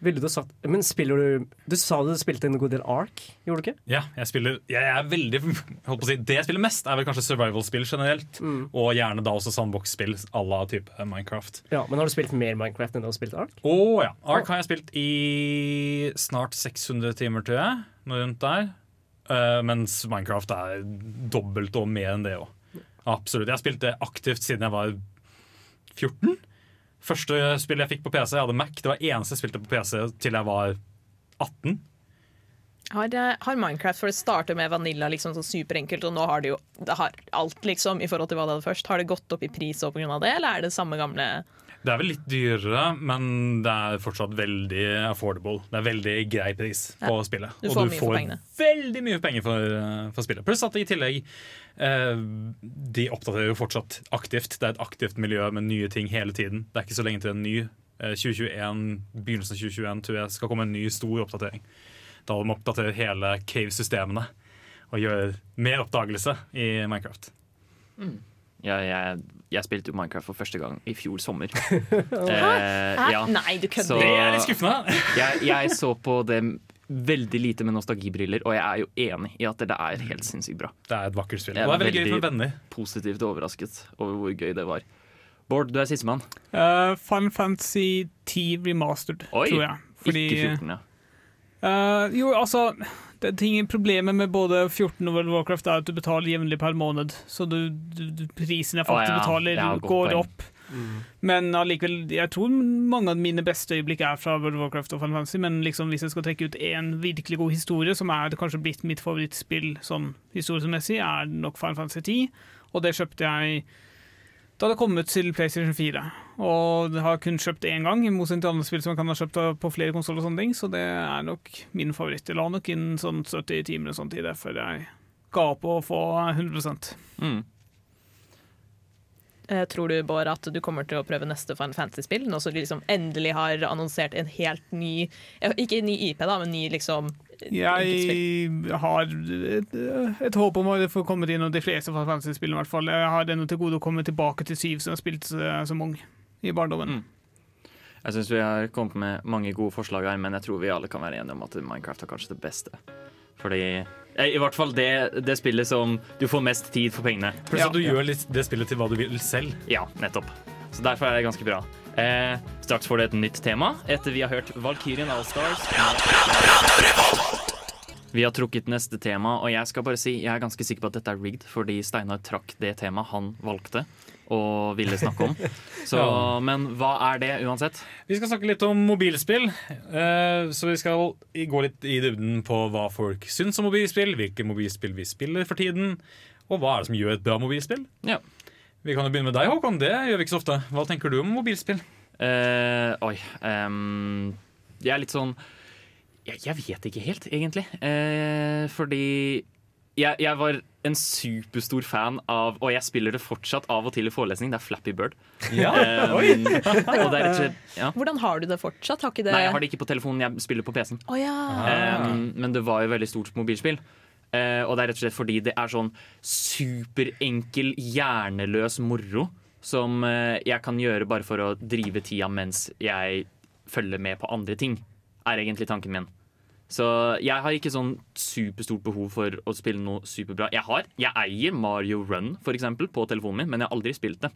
Ville du sagt Men spiller du Du sa du spilte en god del Ark, gjorde du ikke? Ja, jeg spiller Jeg er veldig holdt på å si, Det jeg spiller mest, er vel kanskje survival-spill generelt. Og gjerne da også sandbox-spill à la type Minecraft. Ja, Men har du spilt mer Minecraft enn du har spilt Ark? Å ja. Ark har jeg spilt i snart 600 timer, tror jeg. Noe rundt der. Uh, mens Minecraft er dobbelt og mer enn det òg. Absolutt. Jeg har spilt det aktivt siden jeg var 14. Første spill jeg fikk på PC, jeg hadde Mac. Det var eneste jeg spilte på PC til jeg var 18. Har, har Minecraft, for det starter med Vanilla liksom sånn superenkelt, og nå har det jo det har alt liksom i forhold til hva det hadde først. Har det gått opp i pris òg pga. det, eller er det samme gamle Det er vel litt dyrere, men det er fortsatt veldig affordable. Det er veldig grei pris på spillet. Du Og du får veldig mye penger for, for spillet. Pluss at i tillegg eh, De oppdaterer jo fortsatt aktivt. Det er et aktivt miljø med nye ting hele tiden. Det er ikke så lenge til en ny. Eh, 2021, Begynnelsen av 2021 tror jeg skal komme en ny stor oppdatering. Da de oppdaterer hele cave-systemene og gjør mer oppdagelse i Minecraft. Ja, jeg, jeg spilte jo Minecraft for første gang i fjor sommer. <laughs> Eh, ja. Nei, du kødder. Så- Det er litt skuffende! <laughs> jeg, jeg så på det veldig lite med nostalgibriller, og jeg er jo enig i at det er helt sinnssykt bra. Det er et vakkert spill. Jeg er det er veldig gøy veldig- med venner. Positivt overrasket over hvor gøy det var. Bård, du er sistemann. Uh, Final Fantasy 10 remastered, Oi, tror jeg. Fordi, Ikke 14, ja. Uh, jo, altså det er ting, Problemet med både 14 og World of Warcraft er at du betaler jevnlig per måned. Så du, du, du, prisen jeg faktisk faktisk ja. betaler, Ja, går point. opp. Men allikevel, jeg tror mange av mine beste øyeblikk er fra World of Warcraft og Final Fantasy. Men liksom, hvis jeg skal trekke ut én virkelig god historie, som er kanskje blitt mitt favorittspill sånn historiemessig, er nok Final Fantasy 10. Og det kjøpte jeg da det kom ut til PlayStation 4. Og det har kun kjøpt én gang, i motsetning til andre spill som man kan ha kjøpt på flere konsoller. og sånne ting, Så det er nok min favoritt. Jeg la nok inn sånn 70 timer og sånt i det før jeg ga opp å få 100 Mm. Eh, Tror du, Bård, at du kommer til å prøve neste Final Fantasy-spill? Nå som de liksom endelig har annonsert en helt ny Ikke en ny IP, da, men ny liksom. Jeg har et, et håp om å få kommet inn i de fleste Fantasy-spillene. i hvert fall. Jeg har ennå til gode å komme tilbake til syv, som har spilt Så som ung i barndommen. Mm. Jeg syns vi har kommet med mange gode forslag her, men jeg tror vi alle kan være enige om at Minecraft er kanskje det beste. Fordi eh, I hvert fall det, det spillet som du får mest tid for pengene. Pluss at du gjør litt det spillet til hva du vil selv. Ja, nettopp. Så derfor er det ganske bra. Eh, straks får du et nytt tema etter vi har hørt Valkyrien Allstars. Vi har trukket neste tema, og jeg skal bare si jeg er ganske sikker på at dette er rigged, fordi Steinar trakk det temaet han valgte og ville snakke om. <laughs> Så, Ja. Men hva er det uansett? Vi skal snakke litt om mobilspill. eh, Så vi skal gå litt i dybden på hva folk syns om mobilspill, hvilke mobilspill vi spiller for tiden, og hva er det som gjør et bra mobilspill. Ja. Vi kan jo begynne med deg, Håkon. Det gjør vi ikke så ofte. Hva tenker du om mobilspill? Uh, oi um, Jeg er litt sånn jeg, jeg vet ikke helt, egentlig. Uh, fordi jeg, jeg var en superstor fan av, og jeg spiller det fortsatt av og til i forelesning, det er Flappy Bird. Ja, Um, <laughs> oi. og det er rett slett ja. Hvordan har du det fortsatt? Har ikke det Nei, jeg har det ikke på telefonen, jeg spiller på PC-en. Oh, ja. Um, men det var jo veldig stort mobilspill. Eh, og det er rett og slett fordi det er sånn superenkel, hjerneløs moro som eh, jeg kan gjøre bare for å drive tida mens jeg følger med på andre ting, er egentlig tanken min. Så jeg har ikke sånn superstort behov for å spille noe superbra. Jeg har, jeg eier Mario Run for eksempel, på telefonen min, men jeg har aldri spilt det.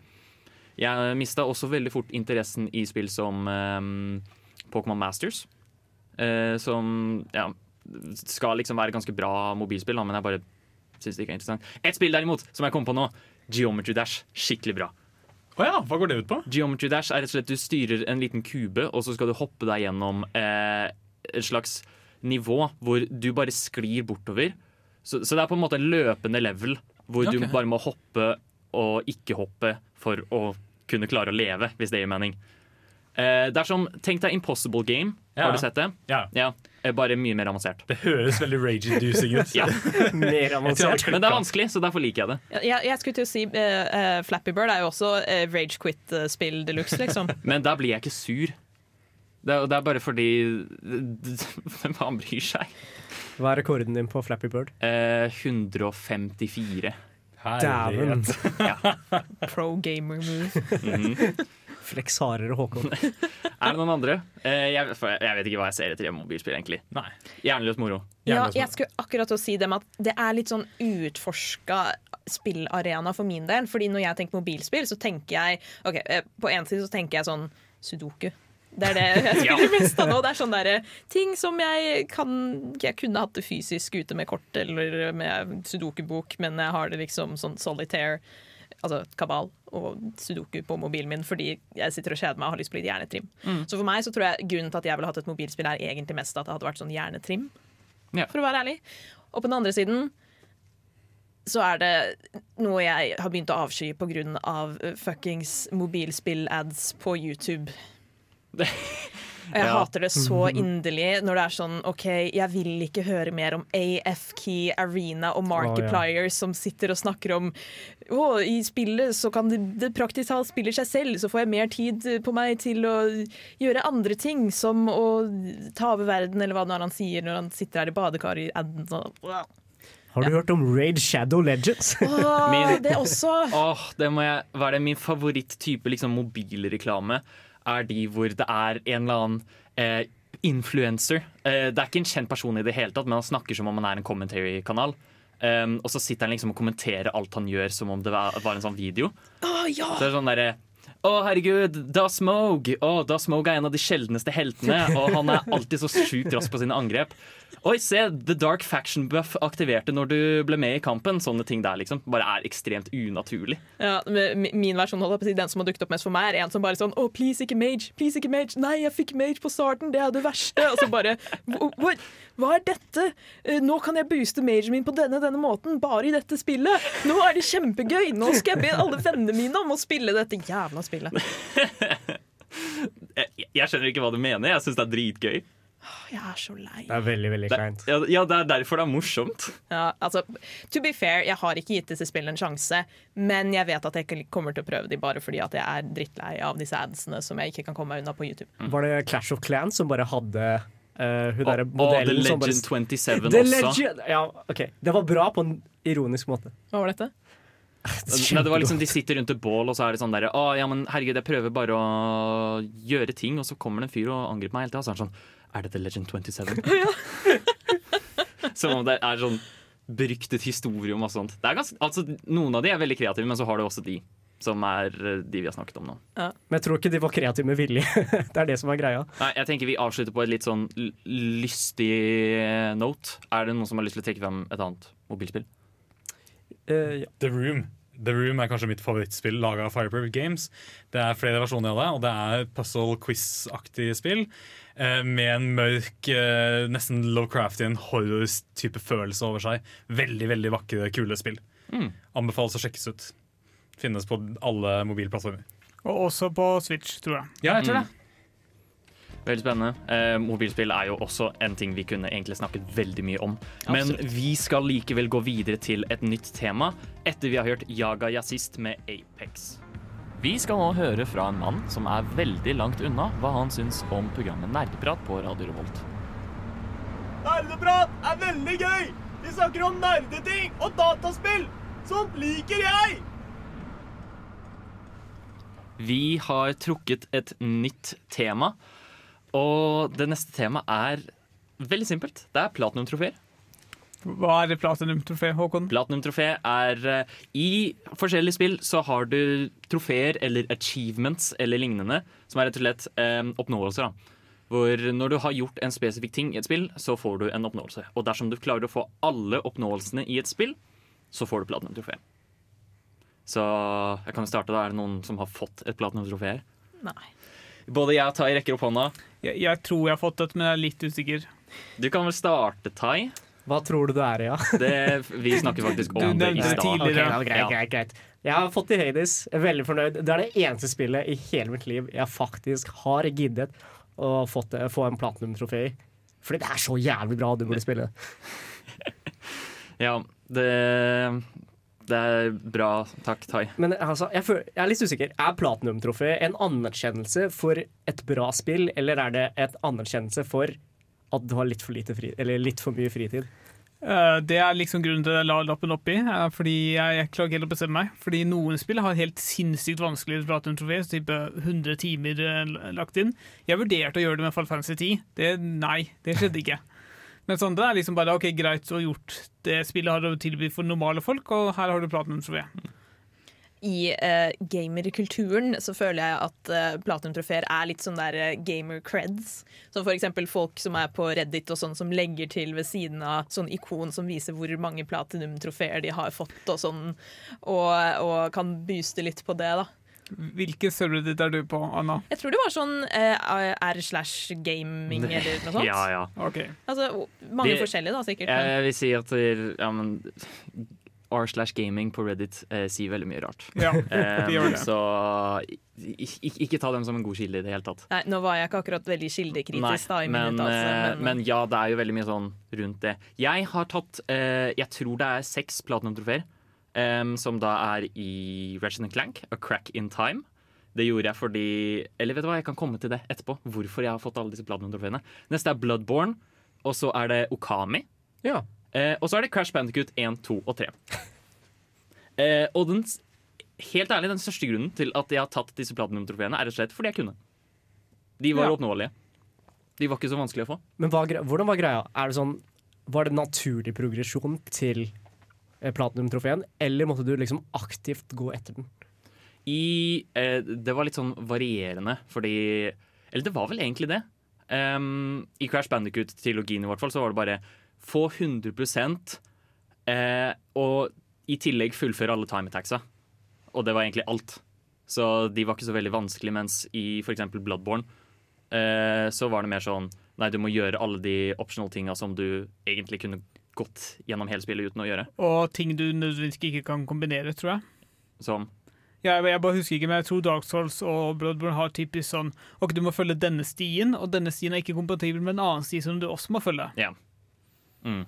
Jeg mista også veldig fort interessen i spill som um, Pokémon Masters. Uh, som ja, skal liksom være ganske bra mobilspill, men jeg bare syns det ikke er interessant. Et spill derimot, som jeg kom på nå, Geometry Dash. Skikkelig bra. Oh ja, hva går det ut på? Geometry Dash er rett og slett du styrer en liten kube, og så skal du hoppe deg gjennom eh, et slags nivå hvor du bare sklir bortover. Så, så det er på en måte en løpende level hvor okay. du bare må hoppe og ikke hoppe for å kunne klare å leve, hvis det gir mening. Eh, det er som, Tenk deg Impossible Game. Ja. Har du sett det? Ja, Ja, Bare mye mer avansert. Det høres veldig rage-inducing ut. <laughs> Ja. Mer avansert. Men det er vanskelig, så derfor liker jeg det. Jeg, jeg skulle til å si uh, eh, Flappy Bird er jo også uh, rage quit-spill de luxe, liksom. <laughs> Men der blir jeg ikke sur. Det er, det er bare fordi <laughs> Hvem faen bryr seg? Hva er rekorden din på Flappy Bird? Uh, 154. Dæven. ja. Pro gamer move. Mm Flex hardere, Håkon. <laughs> Er det noen andre? Eh, jeg, jeg, vet ikke hva jeg ser etter i mobilspill, egentlig. Nei. Hjerneløst moro. Ja, jeg skulle akkurat å si det med at det er litt sånn utforska spillarena for min del. Fordi når jeg tenker mobilspill, så tenker jeg Ok, eh, på en side så tenker jeg sånn sudoku. Det er det jeg <laughs> spiller mest av nå. Det er sånne der, ting som jeg kan Jeg kunne hatt det fysisk ute med kort eller med sudoku-bok, men jeg har det liksom sånn solitaire, altså kabal og sudoku på mobilen min fordi jeg sitter og kjeder meg og har lyst på litt hjernetrim. Så for meg så tror jeg grunnen til at jeg ville hatt et mobilspill, er egentlig mest at det hadde vært sånn hjernetrim Ja. for å være ærlig. Og på den andre siden så er det noe jeg har begynt å avsky på grunn av uh, fuckings mobilspill-ads på YouTube. <laughs> Og jeg Ja. hater det så inderlig når det er sånn OK, jeg vil ikke høre mer om AFK, Arena og Markiplier som sitter og snakker om Å, i spillet så kan det, det praktisk talt spille seg selv, så får jeg mer tid på meg til å gjøre andre ting, som å ta over verden, eller hva det er han sier når han sitter her i badekaret i aden. og- Har du hørt om Raid Shadow Legends? Åh, Min- det også. Åh, det må jeg, hva er det min favoritttype liksom, mobilreklame? Er de hvor det er en eller annen eh, influencer. Eh, det er ikke en kjent person i det hele tatt, men han snakker som om han er en commentary-kanal. Um, og så sitter han liksom og kommenterer alt han gjør som om det var, var en sånn video. Oh, ja. Så det er sånn derre å, herregud, Da Smoke! oh, Da Smoke er en av de sjeldneste heltene, og han er alltid så sjukt rask på sine angrep. Oi, se, The Dark Faction Buff aktiverte når du ble med i kampen. Sånne ting der liksom bare er ekstremt unaturlig. Ja, min versjon, holdt jeg den som har dukket opp mest for meg, er en som bare sånn Å, please, ikke mage! Please, ikke mage! Nei, jeg fikk mage på starten! Det er det verste! Og så bare hva er dette? Eh, Nå kan jeg booste magen min på denne denne måten, bare i dette spillet! Nå er det kjempegøy! Nå skal jeg be alle vennene mine om å spille dette jævla spillet. <laughs> Jeg, jeg skjønner ikke hva du mener. Jeg syns det er dritgøy. Jeg er så lei. Det er veldig, veldig kleint. ja, ja, det er derfor det er morsomt. Ja, altså, to be fair, jeg har ikke gitt disse spillene en sjanse, men jeg vet at jeg ikke kommer til å prøve de bare fordi at jeg er drittlei av disse adsene som jeg ikke kan komme meg unna på YouTube. Var det Clash of Clans som bare hadde Uh, hun derre oh, The Legend som bare Legend 27 The også. Legend! Ja, OK. Det var bra på en ironisk måte. Hva var dette? Nei, det var liksom, De sitter rundt et bål, og så er det sånn der Å, ja, men herregud, jeg prøver bare å gjøre ting, og så kommer det en fyr og angriper meg hele tida. Og så er han sånn Er det The Legend 27? <laughs> <laughs> Som om det er sånn beryktet historie om og sånt. Det er ganske, altså, noen av de er veldig kreative, men så har du også de som er eh, de vi har snakket om nå. Men jeg tror ikke de var kreative med vilje. <laughs> det er det som er greia. Nei, jeg tenker Vi avslutter på et litt sånn lystig eh, note. Er det noen som har lyst til å trekke frem et annet mobilspill? Eh, ja. The Room. The Room er kanskje mitt favorittspill laga av Fireproof Games. Det er flere versjoner av det, og det er puzzle-quiz-aktig spill. eh, Med en mørk, eh, nesten Lovecraftian horror-type følelse over seg. Veldig veldig vakre, kule spill. Mm. Anbefales å sjekkes ut. Finnes på alle mobilplattformer. Og også på Switch, tror jeg. Ja, jeg tror det. Veldig spennende. Eh, mobilspill er jo også en ting vi kunne egentlig snakket veldig mye om. Men Absolutt. vi skal likevel gå videre til et nytt tema etter vi har hørt Jaga Jazzist med Apex. Vi skal nå høre fra en mann som er veldig langt unna hva han syns om programmet Nerdeprat på Radio Revolt. Nerdeprat er veldig gøy! Vi snakker om nerdeting og dataspill! Sånt liker jeg! Vi har trukket et nytt tema, og det neste temaet er veldig simpelt. Det er platinum-trofeer. Hva er det platinum-trofé, Håkon? Platinum-trofé er eh, I forskjellige spill så har du trofeer eller achievements eller lignende, som er rett og slett eh, oppnåelser. da. Hvor når du har gjort en spesifikk ting i et spill, så får du en oppnåelse. Og dersom du klarer å få alle oppnåelsene i et spill, så får du platinum-trofé. Så jeg kan starte da. Er det noen som har fått et platinum-trofé her? Nei. Både jeg og Tai rekker opp hånda. Jeg, jeg tror jeg har fått det, men jeg er litt usikker. Du kan vel starte, Tai. Hva tror du det er, ja? Det, vi snakker faktisk Du om det i stad. tidligere. Ja, greit, greit, greit. Jeg har fått i Hades. Veldig fornøyd. Det er det eneste spillet i hele mitt liv jeg faktisk har giddet å fått, få en platinum-trofé i. Fordi det er så jævlig bra, du burde spille. <laughs> Ja, det, det er bra. Takk, Tai. Men altså, jeg, føler, jeg er litt usikker. Er platinum-trofé en anerkjennelse for et bra spill, eller er det et anerkjennelse for at du har litt for, lite fri, eller litt for mye fritid? Uh, det er liksom grunnen til at jeg la lappen oppi. eh, fordi jeg, jeg klarer ikke helt å bestemme meg. Fordi noen spill har helt sinnssykt vanskelig platinum-trofé, så type 100 timer eh, lagt inn. Jeg vurderte å gjøre det med Fall Fantasy 10. Det, nei, det skjedde ikke. Men det er liksom bare OK, greit å gjort det spillet har å tilby for normale folk, og her har du platinum-trofé. I uh, gamerkulturen så føler jeg at uh, platinum-trofeer er litt sånn der eh, gamer creds. Som for eksempel folk som er på Reddit og sånn som legger til ved siden av sånn ikon som viser hvor mange platinum-trofeer de har fått og sånn, og, og kan booste litt på det, da. Hvilken subreddit er du på, Anna? Jeg tror det var sånn uh, r slash gaming <laughs> eller noe sånt. Ja, ja. Okay. Altså, mange De, forskjellige, da, sikkert. men- Jeg vil si at ja, men <laughs> r slash gaming på Reddit eh, sier veldig mye rart. Ja, <laughs> Eh, de gjør det. så ik ik ikke ta dem som en god kilde i det hele tatt. Nei, nå var jeg ikke akkurat veldig kildekritisk da, i min men, uttalelse. eh, Men, men ja, det er jo veldig mye sånn rundt det. Jeg har tatt eh, Jeg tror det er seks platinum-trofeer, em, som da er i Ratchet Clank, A Crack in Time. Det gjorde jeg fordi Eller vet du hva, jeg kan komme til det etterpå. Hvorfor jeg har fått alle disse platinum-trofeene. Neste er Bloodborne, og så er det Okami. Ja. Uh, og så er det Crash Bandicoot 1, 2 og 3. uh, og den, helt ærlig, den største grunnen til at jeg har tatt disse platinum-trofeene, er rett og slett fordi jeg kunne. De var Ja. oppnåelige. De var ikke så vanskelig å få. Men hva, hvordan var greia? Er det sånn, var det naturlig progresjon til eh, platinum-trofeen, eller måtte du liksom aktivt gå etter den? I, eh, det var litt sånn varierende, fordi Eller det var vel egentlig det. Um, I Crash Bandicoot-trilogien i hvert fall så var det bare få 100 eh, og i tillegg fullføre alle time attacksa. Og det var egentlig alt. Så de var ikke så veldig vanskelig, mens i f.eks. Bloodborne eh, så var det mer sånn Nei, du må gjøre alle de optional tinga som du egentlig kunne gått gjennom hele spillet uten å gjøre. Og ting du nødvendigvis ikke kan kombinere, tror jeg. Som Jeg, jeg bare husker ikke, men jeg tror Dark Souls og Bloodborne har typisk sånn Ok, du må følge denne stien, og denne stien er ikke kompatibel med en annen sti som du også må følge. Ja. Mm.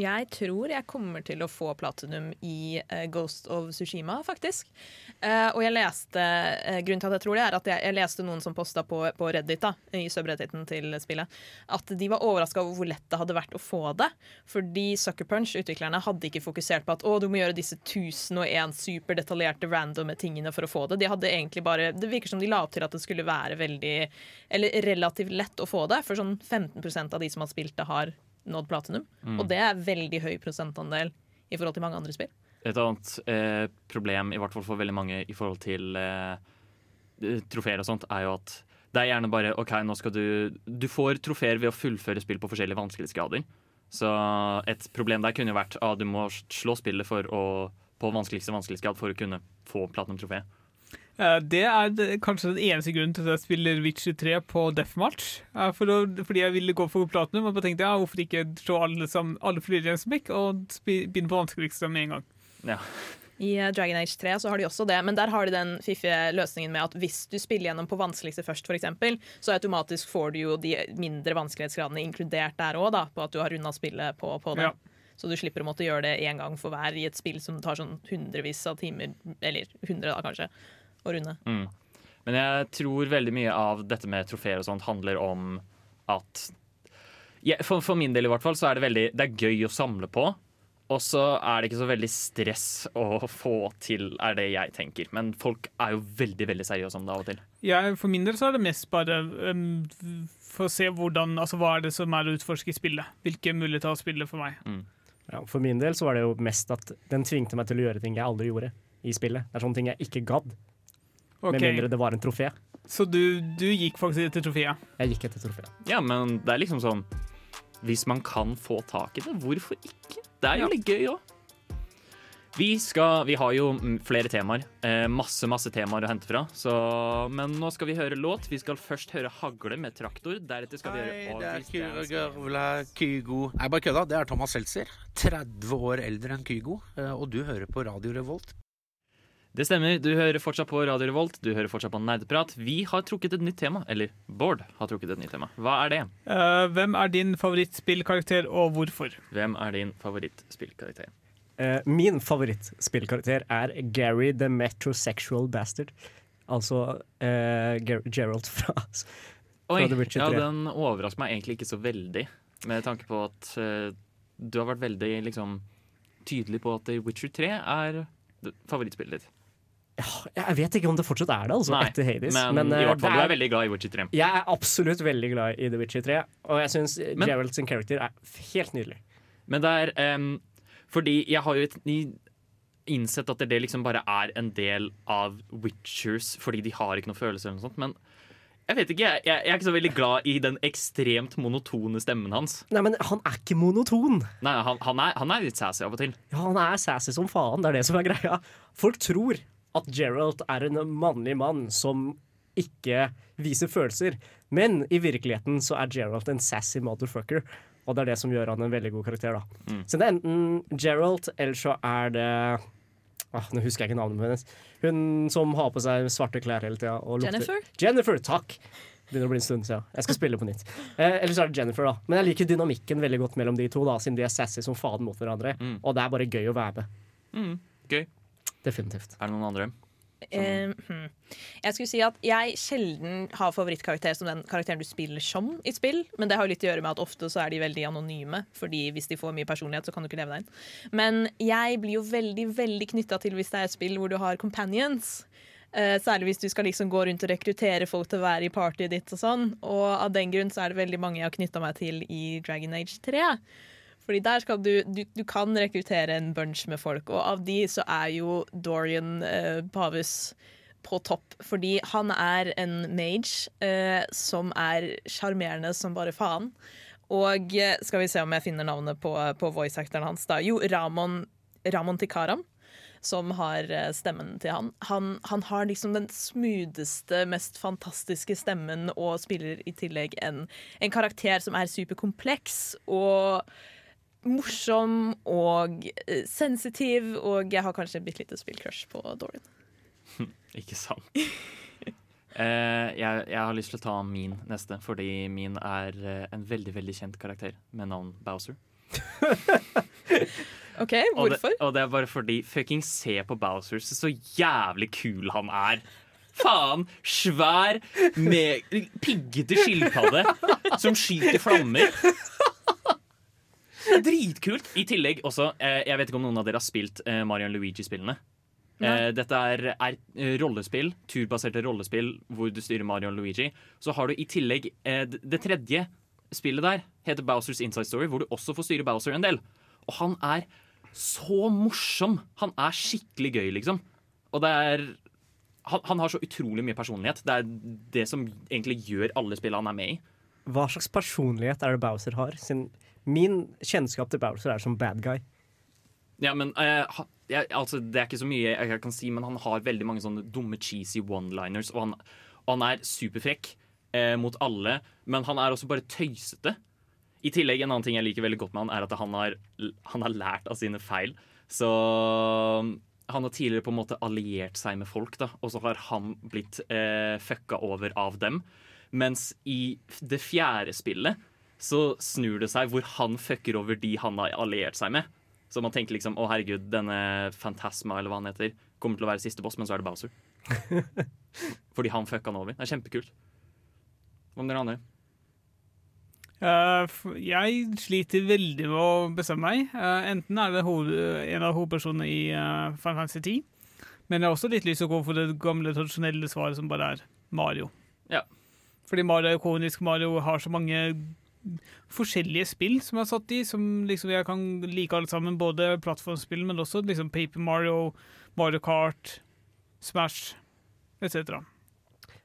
Jeg tror jeg kommer til å få platinum i uh, Ghost of Tsushima, faktisk. Uh, og jeg leste uh, Grunnen til at jeg tror det, er at jeg, jeg leste noen som posta på, på Reddit, da, i subredditen til spillet, at de var overraska over hvor lett det hadde vært å få det. Fordi Sucker Punch, utviklerne, hadde ikke fokusert på at å, du må gjøre disse 1001 superdetaljerte randome tingene for å få det. De hadde egentlig bare Det virker som de la opp til at det skulle være veldig Eller relativt lett å få det, for sånn 15% av de som har spilt det, har nådd platinum. Og det er veldig høy prosentandel i forhold til mange andre spill. Et annet eh, problem, i hvert fall for veldig mange i forhold til eh, trofeer og sånt, er jo at det er gjerne bare OK, nå skal du Du får trofeer ved å fullføre spill på forskjellige vanskelighetsgrader. Så et problem der kunne jo vært at ah, du må slå spillet for å, på vanskeligste vanskelighetsgrad for å kunne få platinum-trofé. Eh, Det er kanskje den eneste grunnen til at jeg spiller Witcher 3 på Deathmatch. For å, fordi jeg ville gå for platinum, og bare tenkte ja, hvorfor ikke slå alle, sam- alle flere i en smekk og begynne på vanskeligste med en gang. Ja. I eh, Dragon Age 3 så har de også det, men der har de den fiffige løsningen med at hvis du spiller gjennom på vanskeligste først, eksempel, så automatisk får du jo de mindre vanskelighetsgradene inkludert der òg, på at du har runda spillet på, på det. Ja. Så du slipper å måtte gjøre det én gang for hver i et spill som tar sånn hundrevis av timer, eller hundre da kanskje, å runde. Men jeg tror veldig mye av dette med trofeer og sånt handler om at ja, for, for min del i hvert fall så er det veldig Det er gøy å samle på. Og så er det ikke så veldig stress å få til, er det jeg tenker. Men folk er jo veldig veldig seriøse om det av og til. Ja, for min del så er det mest bare um, for å se hvordan, altså, hva er det som er å utforske i spillet. Hvilke muligheter har spillet for meg. Ja, for min del så var det jo mest at den tvingte meg til å gjøre ting jeg aldri gjorde i spillet. Det er sånne ting jeg ikke gadd, Ok, med mindre det var en trofé. Så du, du gikk faktisk etter trofeet? Jeg gikk etter trofeet. Ja, men det er liksom sånn Hvis man kan få tak i det, hvorfor ikke? Det er jo litt gøy òg. Vi, skal, vi har jo flere temaer. Eh, masse masse temaer å hente fra. Så, men nå skal vi høre låt. Vi skal først høre 'Hagle' med traktor. Deretter skal vi Hei, høre det er. Kygo, Kygo Nei, bare kødda. Det er Thomas Seltzer. 30 år eldre enn Kygo. eh, Og du hører på Radio Revolt. Det stemmer. Du hører fortsatt på Radio Revolt. Du hører fortsatt på Nerdeprat. Vi har trukket et nytt tema. Eller Bård har trukket et nytt tema. Hva er det? Uh, hvem er din favorittspillkarakter, og hvorfor? Hvem er din favorittspillkarakter? Uh, min favorittspillkarakter er Gary the Metrosexual Bastard. Altså uh, Ger Gerald fra Oi, The Witcher ja, 3. den overrasker meg egentlig ikke så veldig. Med tanke på at du har vært veldig liksom, tydelig på at The Witcher 3 er favorittspillet ditt. Jeg vet ikke om det fortsatt er det, altså, Nei, etter Hades. Men, eh, i hvert fall, er, du er veldig glad i Witcher 3. Jeg er absolutt veldig glad i The Witcher 3, og jeg syns Gerald sin character er helt nydelig. Men det er um, fordi jeg har jo et, ny innsett at det liksom bare er en del av Witchers fordi de har ikke noe følelser eller noe sånt. Men jeg vet ikke, jeg, jeg er ikke så veldig glad i den ekstremt monotone stemmen hans. Nei, men han er ikke monoton. Nei, han, han, er, han er litt sassy av og til. Ja, han er sassy som faen, det er det som er greia. Folk tror at Geralt er en mannlig mann som ikke viser følelser, men i virkeligheten så er Geralt en sassy motherfucker. Og det er det som gjør han en veldig god karakter. da. Mm. Så det er enten Geralt, eller så er det ah, Nå husker jeg ikke navnet hennes. Hun som har på seg svarte klær hele tida. Jennifer? Jennifer, takk! Begynner å bli en stund siden. Jeg skal spille på nytt. Eh, eller så er det Jennifer, da. Men jeg liker dynamikken veldig godt mellom de to, da, siden de er sassy som faen mot hverandre. Mm. Og det er bare gøy å være med. Mm, gøy. Definitivt. Er det noen andre? Som... Uh, Jeg skulle si at jeg sjelden har favorittkarakter som den karakteren du spiller som i spill. Men det har jo litt å gjøre med at ofte så er de veldig anonyme. Fordi hvis de får mye personlighet, så kan du ikke leve deg inn. Men jeg blir jo veldig veldig knytta til hvis det er et spill hvor du har companions. Uh, særlig hvis du skal liksom gå rundt og rekruttere folk til å være i partyet ditt. Og sånn Og av den grunn så er det veldig mange jeg har knytta meg til i Dragon Age 3. Fordi der skal du, du Du kan rekruttere en bunch med folk, og av de så er jo Dorian eh, Pavus på topp. Fordi han er en mage eh, som er sjarmerende som bare faen. Og eh, skal vi se om jeg finner navnet på, på voice-actoren hans. da Jo, Ramon, Ramon Tikaram. Som har eh, stemmen til han. han. Han har liksom den smootheste, mest fantastiske stemmen og spiller i tillegg en, en karakter som er superkompleks og morsom og eh, sensitiv. Og jeg har kanskje et bitte lite spillcrush på Dorian. <laughs> Ikke sant. Uh, jeg, jeg har lyst til å ta min neste, fordi min er uh, en veldig veldig kjent karakter med navn Bowser. <laughs> OK, Og det, hvorfor? og det er bare fordi fucking se på Bowser, så, så jævlig kul han er. Faen! Svær, med piggete skilpadde som skyter flammer. Dritkult. I tillegg også, eh, jeg vet ikke om noen av dere har spilt Marion Mario Luigi-spillene. Eh, dette er, er eh, rollespill, turbaserte rollespill hvor du styrer Mario Luigi. Så har du i tillegg eh, det tredje spillet der, heter Bowsers Inside Story, hvor du også får styre Bowser en del. Og han er så morsom! Han er skikkelig gøy, liksom. Og det er han, han har så utrolig mye personlighet. Det er det som egentlig gjør alle spillene han er med i. Hva slags personlighet er det Bowser har? Sin, min kjennskap til Bowser er som bad guy. Ja, men uh, ha- jeg, altså, Det er ikke så mye jeg, jeg kan si, men han har veldig mange sånne dumme, cheesy one-liners. Og han, han er superfrekk eh, mot alle, men han er også bare tøysete. I tillegg, en annen ting jeg liker veldig godt med han, er at han har, han har lært av sine feil. Så han har tidligere på en måte alliert seg med folk, da, og så har han blitt eh, fucka over av dem. Mens i det fjerde spillet så snur det seg hvor han fucker over de han har alliert seg med. Så man tenker liksom å herregud, denne Fantasma eller hva han heter, kommer til å være siste boss, men så er det Bowser. <laughs> Fordi han fucka han over. Det er kjempekult. Hva med dere andre? Uh, jeg sliter veldig med å bestemme meg. Uh, enten er det hoved, en av hovedpersonene i uh, Final Fantasy 10, men jeg har også litt lyst til å gå for det gamle, tradisjonelle svaret som bare er Mario. Ja. Fordi Mario er ikonisk. Mario har så mange forskjellige spill som jeg har satt i, som liksom jeg kan like alle sammen. Både plattformspill, men også liksom Paper Mario, Mario Kart, Smash etc.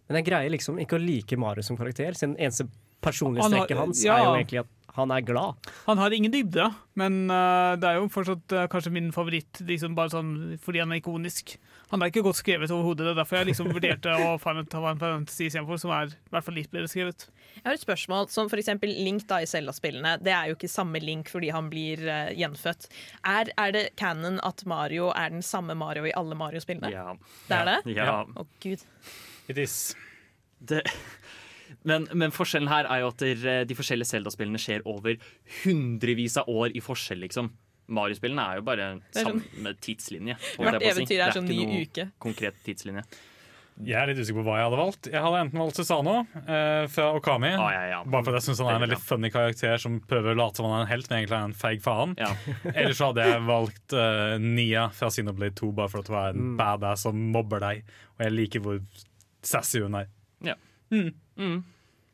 Men jeg greier liksom ikke å like Mario som karakter. Siden eneste personlige Han har- strekket hans ja. er jo egentlig at han er glad. Han har ingen dybde, men uh, det er jo fortsatt uh, kanskje min favoritt liksom bare sånn, fordi han er ikonisk. Han er ikke godt skrevet overhodet, det er derfor jeg liksom vurderte å <laughs> ta Final Fantasy istedenfor, som er i hvert fall litt bedre skrevet. Jeg har et spørsmål, som for eksempel Link da i Zelda-spillene. Det er jo ikke samme Link fordi han blir uh, gjenfødt. Er, er det canon at Mario er den samme Mario i alle Mario-spillene? Ja. Det er det? Ja. Å, gud. It is. Det, men, men forskjellen her er jo at de forskjellige Zelda-spillene skjer over hundrevis av år i forskjell, liksom. Mario-spillene er jo bare er sånn- samme tidslinje. <laughs> Hvert eventyr er sånn ny er Det sånn ikke noe uke. Konkret tidslinje. Jeg er litt usikker på hva jeg hadde valgt. Jeg hadde enten valgt Susano eh, fra Okami. Ah, ja, ja. Bare fordi jeg syns han er en Veldig funny karakter som prøver å late som han er en helt, men egentlig er en feig faen. Ja. <laughs> Eller så hadde jeg valgt eh, Nia fra Sinoblade 2 bare for at hun er en badass som mobber deg. Og jeg liker hvor sassy hun er. Mm.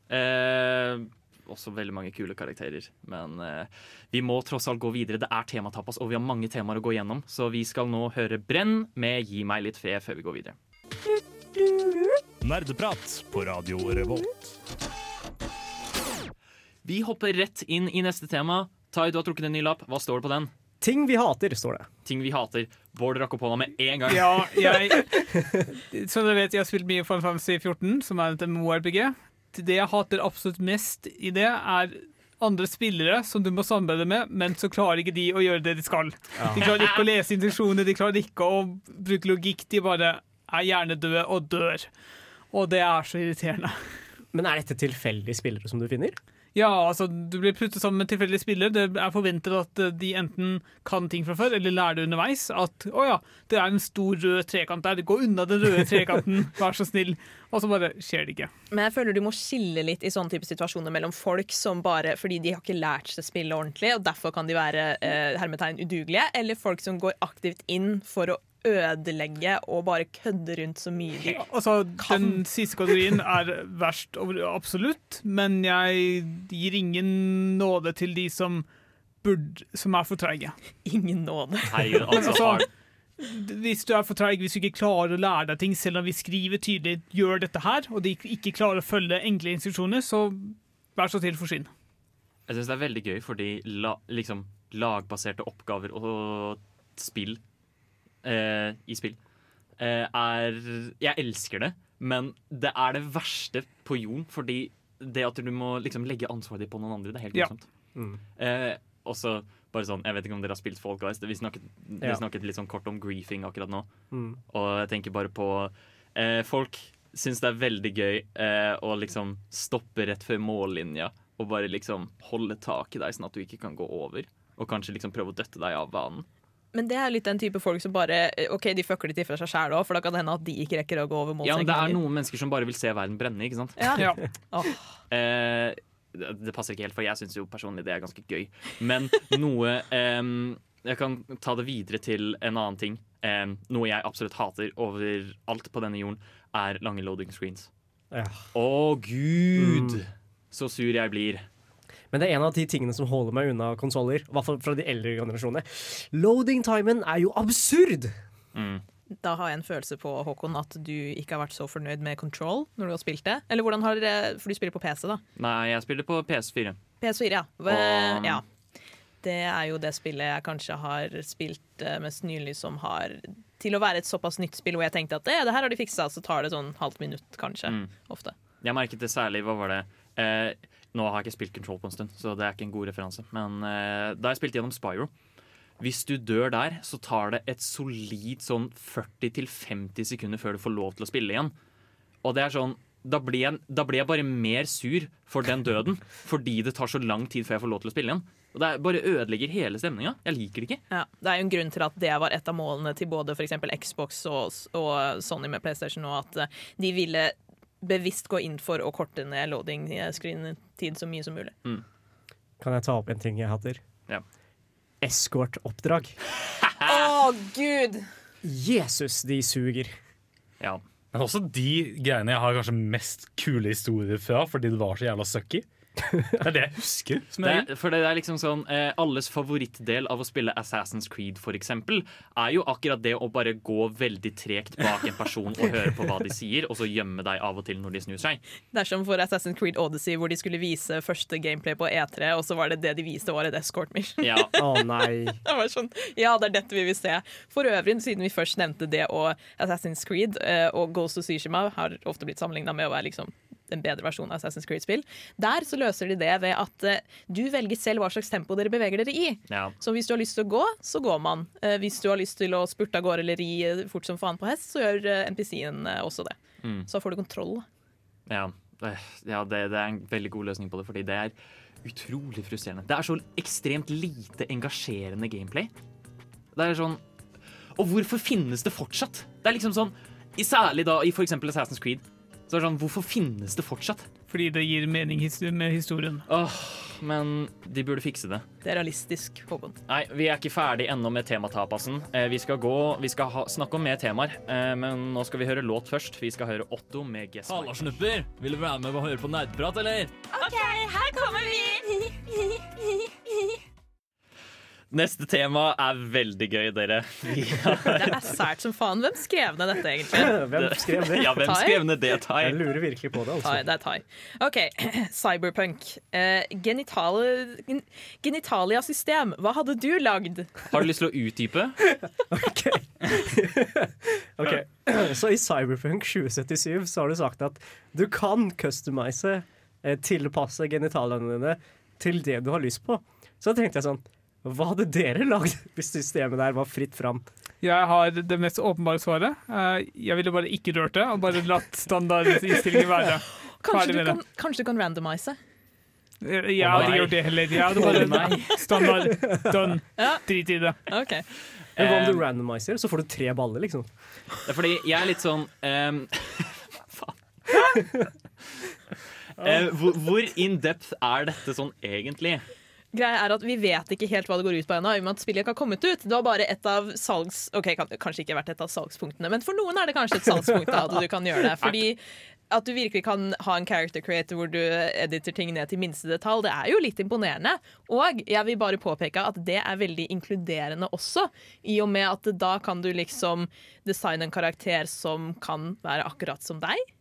Eh, også veldig mange kule karakterer. Men eh, vi må tross alt gå videre. Det er tematapas, og vi har mange temaer å gå gjennom. Så vi skal nå høre Brenn med Gi meg litt fred før vi går videre. Nerdeprat på Radio Revolt. Vi hopper rett inn i neste tema. Tai, du har trukket en ny lapp. Hva står det på den? Ting vi hater, står det. Ting vi hater. Bård rakk opp hånda med en gang. Ja, jeg <laughs> Som dere vet, jeg har spilt mye Final Fantasy 14, som er et MMO-RPG. Det jeg hater absolutt mest i det, er andre spillere som du må samarbeide med, men så klarer ikke de å gjøre det de skal. De klarer ikke å lese intensjoner, de klarer ikke å bruke logikk. De bare er hjernedøde og dør. Og det er så irriterende. Men er dette tilfeldige spillere som du finner? Ja, altså, du blir puttet sammen med tilfeldige spillere. Det er forventet at eh, de enten kan ting fra før, eller lærer det underveis. At å ja, det er en stor rød trekant der, gå unna den røde trekanten, <laughs> vær så snill. Og så bare skjer det ikke. Men jeg føler du må skille litt i sånne type situasjoner mellom folk som bare fordi de har ikke lært seg spillet ordentlig, og derfor kan de være eh, hermetegn udugelige, eller folk som går aktivt inn for å ødelegge og bare kødde rundt så mye de Altså, Den siste kategorien er verst absolutt, men jeg gir ingen nåde til de som, burde, som er for treige. Ingen nåde. Herregud, altså, <laughs> altså, hvis du er for treig, hvis du ikke klarer å lære deg ting, selv om vi skriver tydelig 'gjør dette her', og de ikke klarer å følge enkle instruksjoner, så vær så snill, forsvinn. jeg syns det er veldig gøy fordi la, liksom, lagbaserte oppgaver og spill eh, i spill eh, er Jeg elsker det, men det er det verste på jorden, fordi det at du må liksom legge ansvaret ditt på noen andre, det er helt Ja. Mm. Eh, også bare sånn, Jeg vet ikke om dere har spilt Fall Guys. Vi snakket, vi snakket litt sånn kort om griefing akkurat nå. Mm. Og jeg tenker bare på eh, Folk syns det er veldig gøy eh, å liksom stoppe rett før mållinja og bare liksom holde tak i deg, sånn at du ikke kan gå over. Og kanskje liksom prøve å døtte deg av banen. Men det er litt den type folk som bare eh, OK, de fucker litt til seg sjæl òg, for da kan det hende at de ikke rekker å gå over Ja, men Det er noen mennesker som bare vil se verden brenne, ikke sant? Ja. Ja. <laughs> Eh, det passer ikke helt, for jeg syns jo personlig det er ganske gøy. Men noe eh, Jeg kan ta det videre til en annen ting. Eh, noe jeg absolutt hater overalt på denne jorden, er lange loading screens. Ja. Å, gud! Så sur jeg blir. Men det er en av de tingene som holder meg unna konsoller, i hvert fall fra de eldre generasjonene. Loading-timen er jo absurd! Mm. Da har jeg en følelse på, Håkon, at du ikke har vært så fornøyd med Control når du har spilt det. Eller hvordan har dere For du spiller på PC, da. Nei, jeg spiller på PS4. PS4, ja. Og- ja. Det er jo det spillet jeg kanskje har spilt eh, mest nylig som har Til å være et såpass nytt spill hvor jeg tenkte at det, det her har de fiksa, så tar det sånn halvt minutt, kanskje. Mm. Ofte. Jeg merket det særlig Hva var det? Eh, nå har jeg ikke spilt Control på en stund, så det er ikke en god referanse. Men uh, da jeg spilte gjennom Spyro, Hvis du dør der, så tar det et solid sånn 40-50 sekunder før du får lov til å spille igjen. Og det er sånn da blir, jeg, da blir jeg bare mer sur for den døden <laughs> fordi det tar så lang tid før jeg får lov til å spille igjen. Og Det bare ødelegger hele stemninga. Jeg liker det ikke. Ja, det er jo en grunn til at det var et av målene til både for Xbox og, og Sony med PlayStation, og at eh, de ville bevisst gå inn for å korte ned loading screen-tid så mye som mulig. Kan jeg ta opp en ting jeg hater? Ja. Escort-oppdrag. Å, gud! Jesus, de suger. Ja. Men også de greiene jeg har kanskje mest kule historier fra, fordi det var så jævla sucky. Det er det jeg husker. Som Det, for det er liksom sånn eh, Alles favorittdel av å spille Assassin's Creed for eksempel, er jo akkurat det å bare gå veldig tregt bak en person og høre på hva de sier, og så gjemme deg av og til når de snur seg. Det er som for Assassin's Creed Odyssey, hvor de skulle vise første gameplay på E3, og så var det det de viste var et escort mission. Ja. <laughs> Å nei. Det var sånn, ja, det er dette vi vil se. For øvrig, siden vi først nevnte det og Assassin's Creed eh, og Ghost of Tsushima har ofte blitt sammenligna med å være liksom en bedre versjon av Assassin's Creed-spill. Der så løser de det ved at uh, du velger selv hva slags tempo dere beveger dere i. Ja. Så hvis du har lyst til å gå, så går man. Uh, hvis du har lyst til å spurte av gårde eller ri eh, fort som faen på hest, så gjør NPC-en også det. Mm. Så får du kontroll. Ja, ja det, det er en veldig god løsning på det, fordi det er utrolig frustrerende. Det er så ekstremt lite engasjerende gameplay. Det er sånn Og hvorfor finnes det fortsatt? Det er liksom sånn i Særlig da i f.eks. Assassin's Creed. Så er sånn, Hvorfor finnes det fortsatt? Fordi det gir mening med historien. Åh, men de burde fikse det. Det er realistisk, Håkon. Nei, vi er ikke ferdig ennå med tematapassen. Eh, vi skal gå, vi skal ha, snakke om mer temaer, eh, men nå skal vi høre låt først. Vi skal høre Otto med Guess Halla, snupper! Vil du være med og høre på nerdprat, eller? OK, her kommer vi! <laughs> Neste tema er veldig gøy, dere. <laughs> Har, Det er sært som faen. Hvem skrev ned dette, egentlig? Hvem skrev ned? <laughs> Ja, hvem skrev ned det, Tai? Jeg lurer virkelig på det. altså. altså. det er Tai. OK, <clears throat> cyberpunk. Uh, genitale, gen, genitalia-system. Hva hadde du lagd? Har du lyst til å utdype? <laughs> Ok, Så i Cyberpunk 2077 så har du sagt at du kan customize, eh, tilpasse genitaliene dine til det du har lyst på. Så da tenkte jeg sånn Hva hadde dere lagd <laughs> hvis systemet der var fritt fram? Jeg har det mest åpenbare svaret. Eh, Jeg ville bare ikke rørt det, og bare latt standardinnstillingen være. <laughs> Kanskje du kan, kanskje du kan randomise? Jeg hadde oh, gjort det heller. Jeg hadde bare oh, <laughs> standard done. Ja. Drit i det. Okay. Men hva om Eh, du randomiser, så får du tre baller, liksom? Det er fordi jeg er litt sånn um, Faen. Eh, hvor, hvor in depth er dette sånn egentlig? Greia er at Vi vet ikke helt hva det går ut på ennå, i og med at spillet ikke har kommet ut. Det var bare et av salgs... Ok, Kanskje ikke vært et av salgspunktene, men for noen er det kanskje et salgspunkt. at du kan gjøre det. Fordi at du virkelig kan ha en character creator hvor du editer ting ned til minste detalj, det er jo litt imponerende. Og jeg vil bare påpeke at det er veldig inkluderende også, i og med at da kan du liksom designe en karakter som kan være akkurat som deg.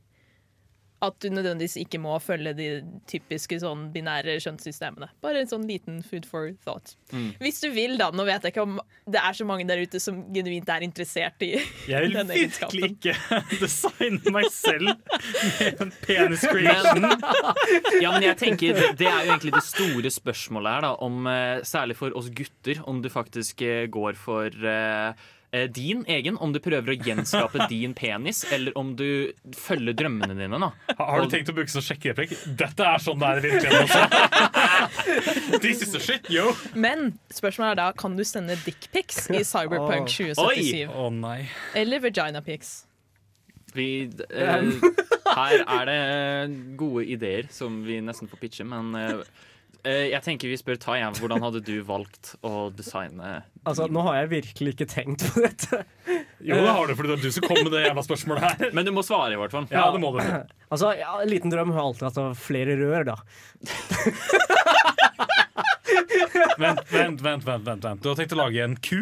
At du nødvendigvis ikke må følge de typiske sånn binære kjønnssystemene. Bare en sånn liten food for thought. Mm. Hvis du vil, da. Nå vet jeg ikke om det er så mange der ute som genuint er interessert i <laughs> Jeg vil virkelig ikke <laughs> designe meg selv med en penis creation. Ja, men jeg tenker det, det er jo egentlig det store spørsmålet her, da. Om, eh, særlig for oss gutter, om du faktisk eh, går for eh, din egen, om du prøver å gjenskape <laughs> din penis, eller om du følger drømmene dine. da Har du tenkt å bruke sånn sjekkereplikk? Dette er sånn det er i virkeligheten også. <laughs> This is the shit, yo. Men spørsmålet er da kan du sende dickpics i Cyberpunk Oi. 2077. Oh, nei. Eller vaginapics. Vi, eh, <laughs> her er det gode ideer som vi nesten får pitche, men eh, eh, jeg tenker vi spør Tai. Hvordan hadde du valgt å designe Altså, Nå har jeg virkelig ikke tenkt på dette. Jo, det har du, for det er du som kom med det jævla spørsmålet her. Men du må svare, i hvert fall. Ja, det må du. Altså, ja, En liten drøm har alltid hatt ha flere rør, da. Vent, vent, vent, vent, vent, vent. Du har tenkt å lage en ku?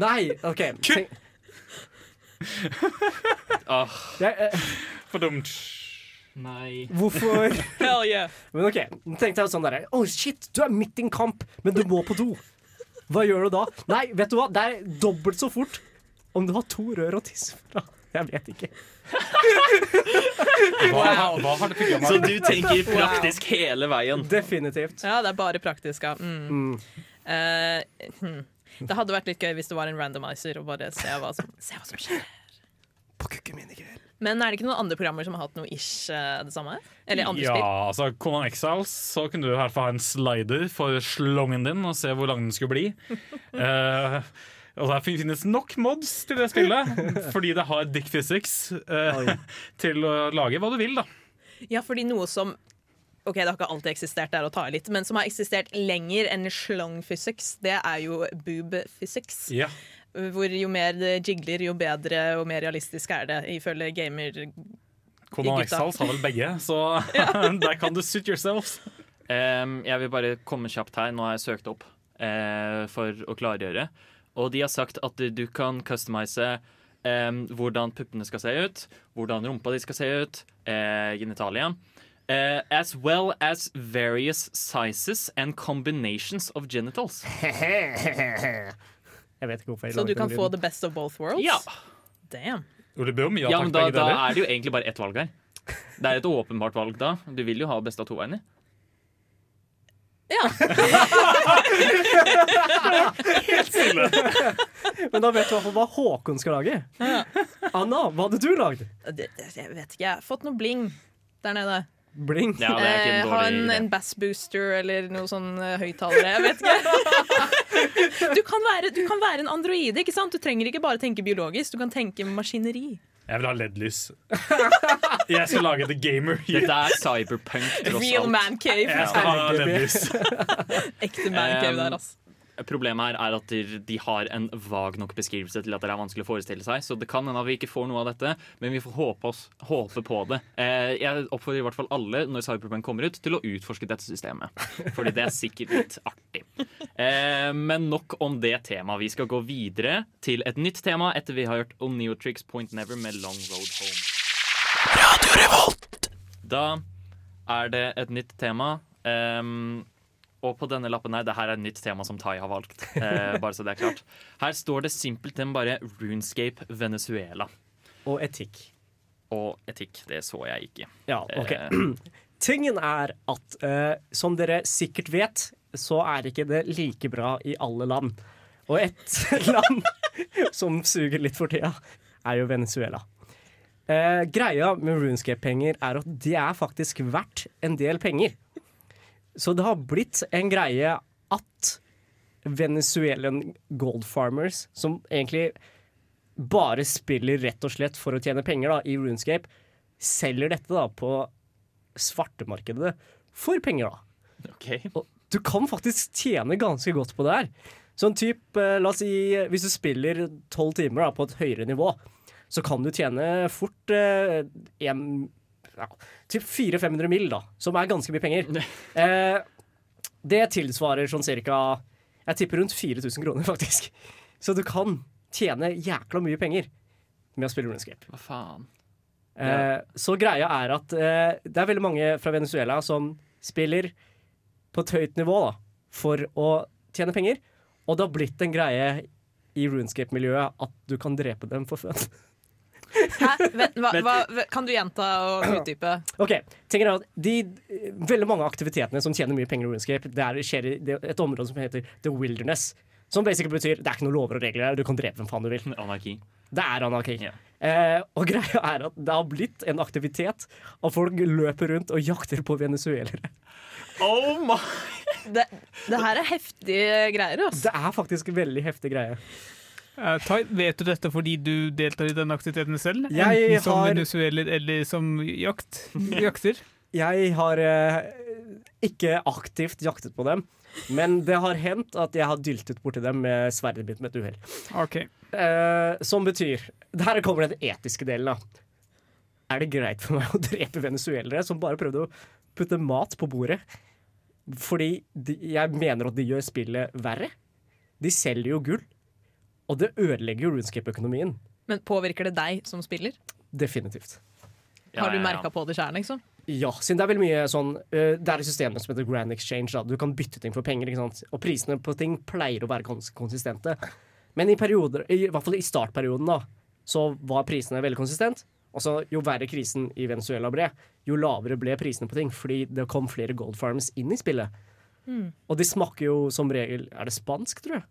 Nei, OK. Tenk, Ah, jeg, eh, For dumt. Nei hvorfor <laughs> Hell yeah. Men OK, tenkte jeg sånn derre Å, shit, du er midt i en kamp, men du må på do. Hva gjør du da? Nei, vet du hva? Det er dobbelt så fort om du har to rør å tisse fra. Jeg vet ikke. <laughs> Hva, hva har det programmet Så du tenker praktisk hele veien? Definitivt. Ja, det er bare praktisk, ja. Mm. Mm. Uh, hmm. Det hadde vært litt gøy hvis det var en randomizer og bare se hva som, se hva som skjer. På kukken min i kveld. Men er det ikke noen andre programmer som har hatt noe ish eh, det samme? Eller andre Ja, spill? altså Conan Exiles, så kunne du i hvert fall ha en slider for slongen din og se hvor lang den skulle bli. uh, <laughs> og der finnes nok mods til det spillet, <laughs> fordi det har dick physics uh, <laughs> til å lage hva du vil, da. Ja, fordi noe som Ok, det har ikke alltid eksistert, det er å ta i litt, men som har eksistert lenger enn slong physics, det er jo boob physics. Ja. Hvor jo mer det jigler, jo bedre og mer realistisk er det, ifølge gamer... Conan. Exiles har vel begge, så <laughs> <laughs> der kan du suit yourself. Um, jeg vil bare komme kjapt her. Nå har jeg søkt opp uh, for å klargjøre. Og de har sagt at du kan customize um, hvordan puppene skal se ut, hvordan rumpa de skal se ut, uh, genitalia. Uh, as well as various sizes and combinations of genitals. <laughs> Jeg vet ikke hvorfor jeg Så du kan få the best of both worlds? Ja. Damn. Jo, det blir mye Ja, men da, da er det jo egentlig bare ett valg her. Det er et åpenbart valg da. Du vil jo ha best av to veiene. Ja. Helt stille. Men da vet du hva Håkon skal lage. Anna, hva hadde du lagd? Jeg vet ikke, jeg har fått noe bling der nede. Bling? Ja, det er ikke en Eh, ha en, en bass booster eller noe sånn uh, høyttalere. Jeg vet ikke. <laughs> du, kan være, du kan være en androide, ikke sant? Du trenger ikke bare tenke biologisk, du kan tenke maskineri. Jeg vil ha LED-lys. <laughs> Jeg skal lage The Gamer. Dette er cyberpunk, tross Real man cave. Jeg skal ha LED-lys. <laughs> Ekte man cave der, ass. Problemet her er at de, har en vag nok beskrivelse til at det er vanskelig å forestille seg. Så det kan hende at vi ikke får noe av dette, men vi får håpe, oss, håpe på det. Eh, jeg oppfordrer i hvert fall alle når Cyberpunk kommer ut, til å utforske dette systemet. Fordi det er sikkert litt artig. Eh, men nok om det temaet. Vi skal gå videre til et nytt tema etter vi har hørt om Neotrix Point Never med Long Road Home. Da er det et nytt tema. Um, og på denne lappen her, det her er et nytt tema som Tai har valgt. Eh, <laughs> bare så det er klart. Her står det simpelthen bare Runescape Venezuela. Og etikk. Og etikk. Det så jeg ikke. Ja, ok. Eh, <clears throat> Tingen er at eh, som dere sikkert vet, så er ikke det like bra i alle land. Og et <laughs> land som suger litt for tida, er jo Venezuela. Eh, greia med Runescape-penger er at de er faktisk verdt en del penger. Så det har blitt en greie at Venezuelan gold farmers, som egentlig bare spiller rett og slett for å tjene penger da, i Runescape, selger dette da på svartemarkedet for penger. da. Okay. Og du kan faktisk tjene ganske godt på det her. Sånn typ, eh, la oss si, Hvis du spiller tolv timer da, på et høyere nivå, så kan du tjene fort eh, en, ja, typ 400-500 mill., da, som er ganske mye penger. <laughs> Eh, det tilsvarer sånn cirka Jeg tipper rundt 4000 kroner, faktisk. Så du kan tjene jækla mye penger med å spille RuneScape. Hva faen? Eh, så greia er at eh, det er veldig mange fra Venezuela som spiller på et høyt nivå da, for å tjene penger. Og det har blitt en greie i runescape-miljøet at du kan drepe dem for fun. <laughs> Hæ? Hva, hva, kan du gjenta og utdype? Ok, tenker jeg at de Veldig mange av aktivitetene som tjener mye penger i RuneScape, det er, skjer i det, et område som heter The Wilderness. Som basically betyr det er ikke noen lover og regler her, du kan drepe hvem faen du vil. Anarki. Det er anarki. Yeah. Eh, og greia er at det har blitt en aktivitet at folk løper rundt og jakter på venezuelere. Oh my Det, det her er heftige greier, ass. Det er faktisk veldig heftige greie. Eh, Tai, vet du dette fordi du deltar i denne aktiviteten selv? Jeg Enten som har- venezueler eller som jakt, <laughs> jakter? Jeg har eh, ikke aktivt jaktet på dem, men det har hendt at jeg har dyltet borti dem med sverdet mitt med et uhell. Okay. Eh, som betyr Her kommer den etiske delen, da. Er det greit for meg å drepe venezuelere som bare prøvde å putte mat på bordet? Fordi de, jeg mener at de gjør spillet verre. De selger jo gull, og det ødelegger jo runescape-økonomien. Men påvirker det deg som spiller? Definitivt. Har du merka på det sjøl, liksom? Ja, siden det er veldig mye sånn uh, Det er et system som heter Grand Exchange. Da. Du kan bytte ting for penger, ikke sant? og prisene på ting pleier å være kons konsistente. Men i perioder, i, hvert fall i startperioden, da, så var prisene veldig konsistent. Altså, Jo verre krisen i Venezuela ble, jo lavere ble prisene på ting. Fordi det kom flere gold farms inn i spillet. Mm. Og de smaker jo som regel Er det spansk, tror jeg?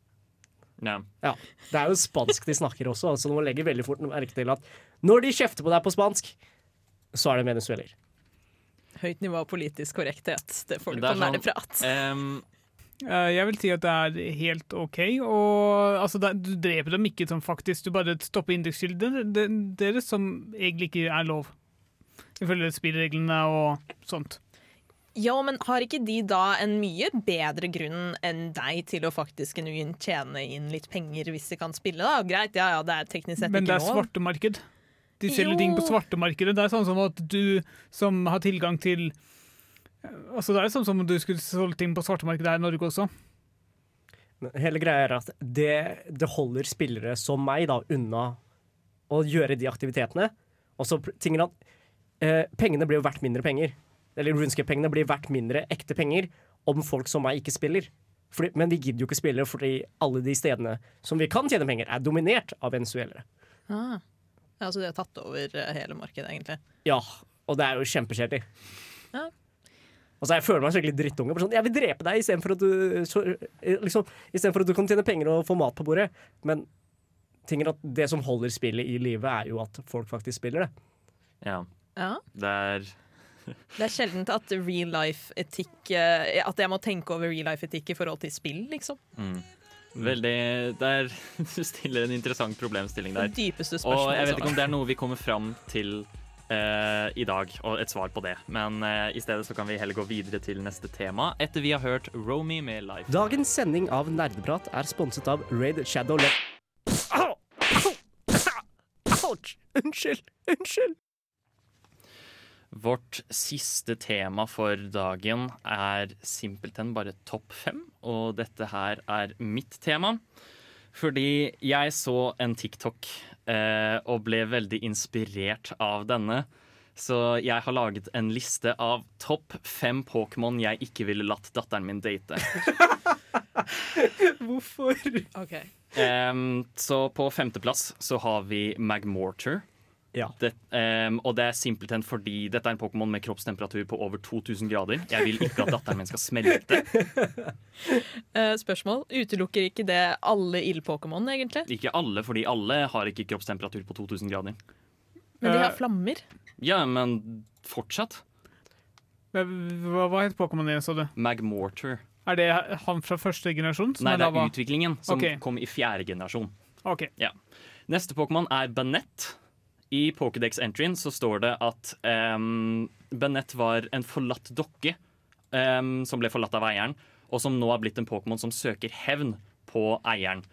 Ja. Ja, Det er jo spansk de snakker også, så du må legge veldig fort merke til at når de kjefter på deg på spansk, så er det venezueler. Høyt nivå av politisk korrekthet. Det får du Det på sånn, nerdeprat. ehm, Eh, Jeg vil si at det er helt OK. Og altså, det, du dreper dem ikke sånn faktisk, du bare stopper indiktskyld Det er deres, som egentlig ikke er lov. Ifølge spillereglene og sånt. Ja, men har ikke de da en mye bedre grunn enn deg til å faktisk genuint tjene inn litt penger hvis de kan spille? da? Greit, ja ja, det er teknisk sett Men det er svartemarked. De selger Jo. ting på svartemarkedet. Det er sånn som at du som har tilgang til Altså Det er sånn som om du skulle solgt ting på svartemarkedet her i Norge også. Hele greia er at det, det holder spillere som meg da unna å gjøre de aktivitetene. Og så pr- tingen at eh, Pengene blir jo verdt mindre penger. Eller RuneScape-pengene blir verdt mindre ekte penger om folk som meg ikke spiller. Fordi, men vi gidder jo ikke spille fordi alle de stedene som vi kan tjene penger, er dominert av venezuelere. Ah. Ja, så de har tatt over eh, hele markedet, egentlig. Ja, og det er jo kjempekjedelig. Ja. Altså, jeg føler meg skikkelig drittunge. Sånn, jeg vil drepe deg istedenfor at, du- så- eh, liksom, for at du kan tjene penger og få mat på bordet. Men tingen er at det som holder spillet i live, er jo at folk faktisk spiller det. ja. Ja. Det er Det er sjeldent at real life-etikk eh, At jeg må tenke over real life-etikk i forhold til spill, liksom. mm, veldig Det er <laughs> Du stiller en interessant problemstilling der. Det dypeste Og jeg vet ikke om det er noe vi kommer fram til uh, i dag, og et svar på det. Men uh, i stedet så kan vi heller gå videre til neste tema etter vi har hørt Romy med Life. Dagens sending av Nerdeprat er sponset av Raid Shadow Le... Ouch! Unnskyld! Unnskyld! Vårt siste tema for dagen er simpelthen bare topp fem, og dette her er mitt tema. Fordi jeg så en TikTok eh, og ble veldig inspirert av denne. Så jeg har laget en liste av topp fem Pokémon jeg ikke ville latt datteren min date. <laughs> Hvorfor? Ok. Em, så på femteplass så har vi Magmortar. Ja. Det, um, og det er simpelthen fordi dette er en Pokémon med kroppstemperatur på over 2000 grader. Jeg vil ikke at datteren min skal smelte. uh, <laughs> spørsmål. Utelukker ikke det alle ild-Pokémon, egentlig? Ikke alle, fordi alle har ikke kroppstemperatur på 2000 grader. Men de Eh, har flammer. Ja, men fortsatt. Hva, hva het Pokémon din, sa du? Magmortar. Er det han fra første generasjon? som Nei, det er utviklingen som okay. kom i fjerde generasjon. OK. Ja. Neste Pokémon er Banett. I Pokédex-entryen så står det at um, Banett var en forlatt dokke um, som ble forlatt av eieren, og som nå har blitt en Pokémon som søker hevn på eieren.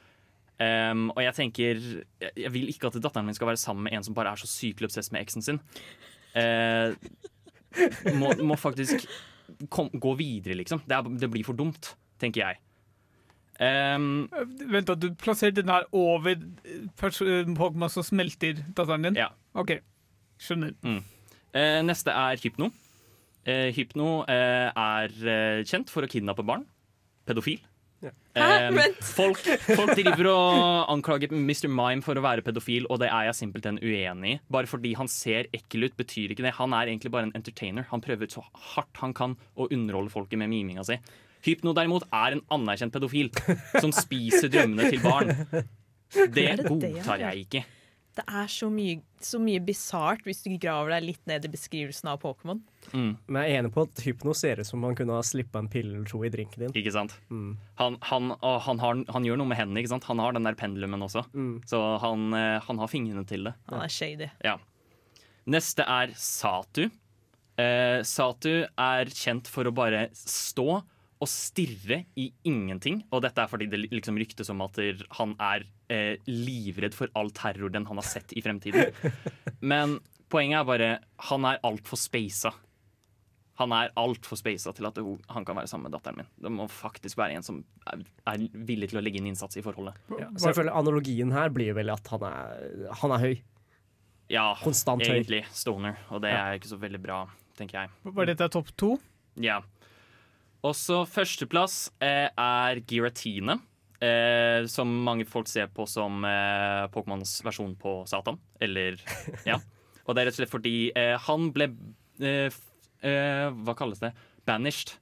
Um, og jeg tenker jeg vil ikke at datteren min skal være sammen med en som bare er så sykelig obsess med eksen sin. Uh, må, må faktisk kom, gå videre, liksom. Det, er, det blir for dumt, tenker jeg. Em, Vent, da, du plasserer den her over pers- Pokémon som smelter datteren din? Ja. OK. Skjønner. Mm. Uh, neste er Hypno. Uh, Hypno uh, er eh, kjent for å kidnappe barn. Pedofil. Hæ? Eh, <laughs> folk, folk driver og anklager Mr. Mime for å være pedofil, og det er jeg simpelthen uenig i. Bare fordi han ser ekkel ut, betyr ikke det. Han er egentlig bare en entertainer. Han prøver så hardt han kan å underholde folket med miminga si. Hypno derimot er en anerkjent pedofil som spiser drømmene til barn. Det godtar jeg ikke. Det er så mye, så mye bisart hvis du graver deg litt ned i beskrivelsen av Pokémon. Mm. Men jeg er enig på at Hypno ser ut som han kunne ha slippa en pille eller to i drinken din. Ikke sant? Mm. Han, han, han, har, han gjør noe med hendene. ikke sant? Han har den der pendulumen også. Mm. Så han, eh, han har fingrene til det. Han er shady. Ja. Neste er Satu. Eh, Satu er kjent for å bare stå og stirre i ingenting. Og dette er fordi det liksom ryktes om at han er eh, livredd for all terror den han har sett i fremtiden. <laughs> Men poenget er bare han er altfor speisa. Han er altfor speisa til at han kan være sammen med datteren min. Det må faktisk være en som er, er villig til å legge inn innsats i forholdet. Ja, så jeg føler Analogien her blir vel at han er, han er høy. Ja, Konstant høy. egentlig stoner, og det Ja. er ikke så veldig bra, tenker jeg. Var dette topp to? Ja. Også førsteplass eh, er Giratine, eh, som mange folk ser på som eh, Pokémons versjon på Satan. Eller <laughs> Ja. Og det er rett og slett fordi eh, han ble eh, eh, Hva kalles det? Banished.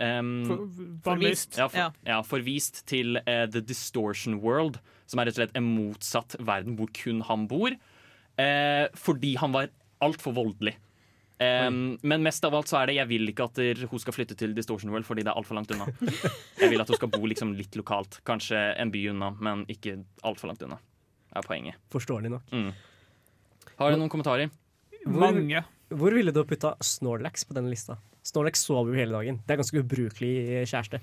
Um, For- forvist. Ja, for, ja, forvist til eh, The Distortion World, som er rett og slett en motsatt verden hvor kun han bor. Eh, fordi han var altfor voldelig. Em, men mest av alt så er det jeg vil ikke at hun skal flytte til Distortion World fordi det er altfor langt unna. <laughs> Jeg vil at hun skal bo liksom litt lokalt. Kanskje en by unna, men ikke altfor langt unna. er poenget. Forståelig nok. Mm. Har du noen kommentarer? Hvor, hvor ville du ha putta Snorlax på denne lista? Snorlax sover jo hele dagen. Det er ganske ubrukelig kjæreste.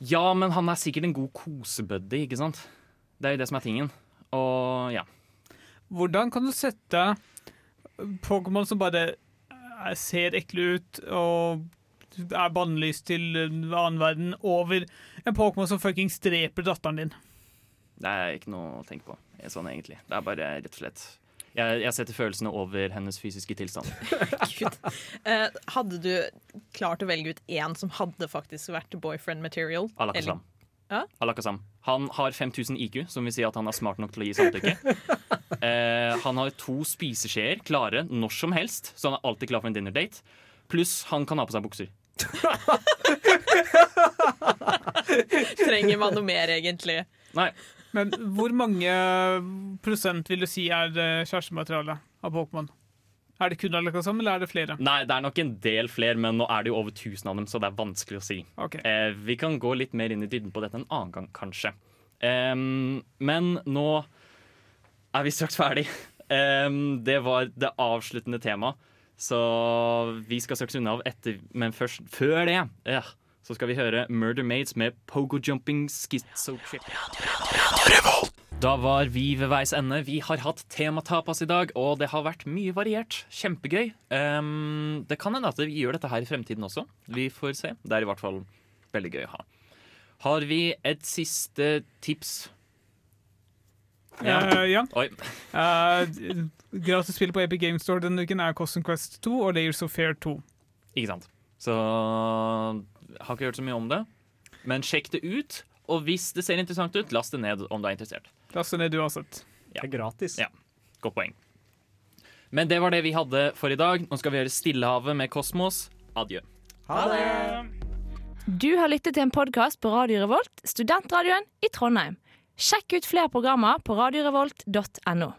Ja, men han er sikkert en god kosebuddy, ikke sant? Det er jo det som er tingen. Og ja. Hvordan kan du sette Pokémon som bare eh, ser ekle ut og er bannlyst til en annen verden, over en Pokémon som fuckings dreper datteren din? Det er ikke noe å tenke på sånn egentlig. Det er bare rett og slett Jeg, jeg setter følelsene over hennes fysiske tilstand. <laughs> Eh, hadde du klart å velge ut én som hadde faktisk vært boyfriend material? Alakazam. Ja? Alakazam. Han har 5000 IQ, som vil si at han er smart nok til å gi samtykke. <laughs> eh, han har to spiseskjeer klare når som helst, så han er alltid klar for en dinner date. Pluss han kan ha på seg bukser. <laughs> Trenger man noe mer, egentlig? Nei. Men hvor mange prosent vil du si er eh, kjærestemateriale av Pokémon? Er det kun Alakazam, eller er det flere? Nei, det er nok en del flere, men nå er det jo over 1000 av dem, så det er vanskelig å si. Okay. Eh, vi kan gå litt mer inn i dybden på dette en annen gang, kanskje. Em, men nå er vi straks ferdig. Em, det var det avsluttende temaet, så vi skal straks unna av etter Men først, før det ja, så skal vi høre Murder Maids med Pogo Jumping Schizo Trip. Da var vi ved veis ende. Vi har hatt tematapas i dag, og det har vært mye variert. Kjempegøy. Um, det kan hende at vi gjør dette her i fremtiden også. Vi får se. Det er i hvert fall veldig gøy å ha. Har vi et siste tips? Eh, ja. Oi. Eh, gratis spill på Epic Game Store denne uken er Custom Quest 2 og Layers of Fair 2. Ikke sant. Så har ikke hørt så mye om det. Men sjekk det ut. Og hvis det ser interessant ut, last det ned om du er interessert. Last det ned uansett. Ja. Det er gratis. Ja, Godt poeng. Men det var det vi hadde for i dag. Nå skal vi gjøre Stillehavet med Kosmos. Adjø. Ha det! Du har lyttet til en podkast på Radio Revolt, studentradioen i Trondheim. Sjekk ut flere programmer på radiorevolt.no.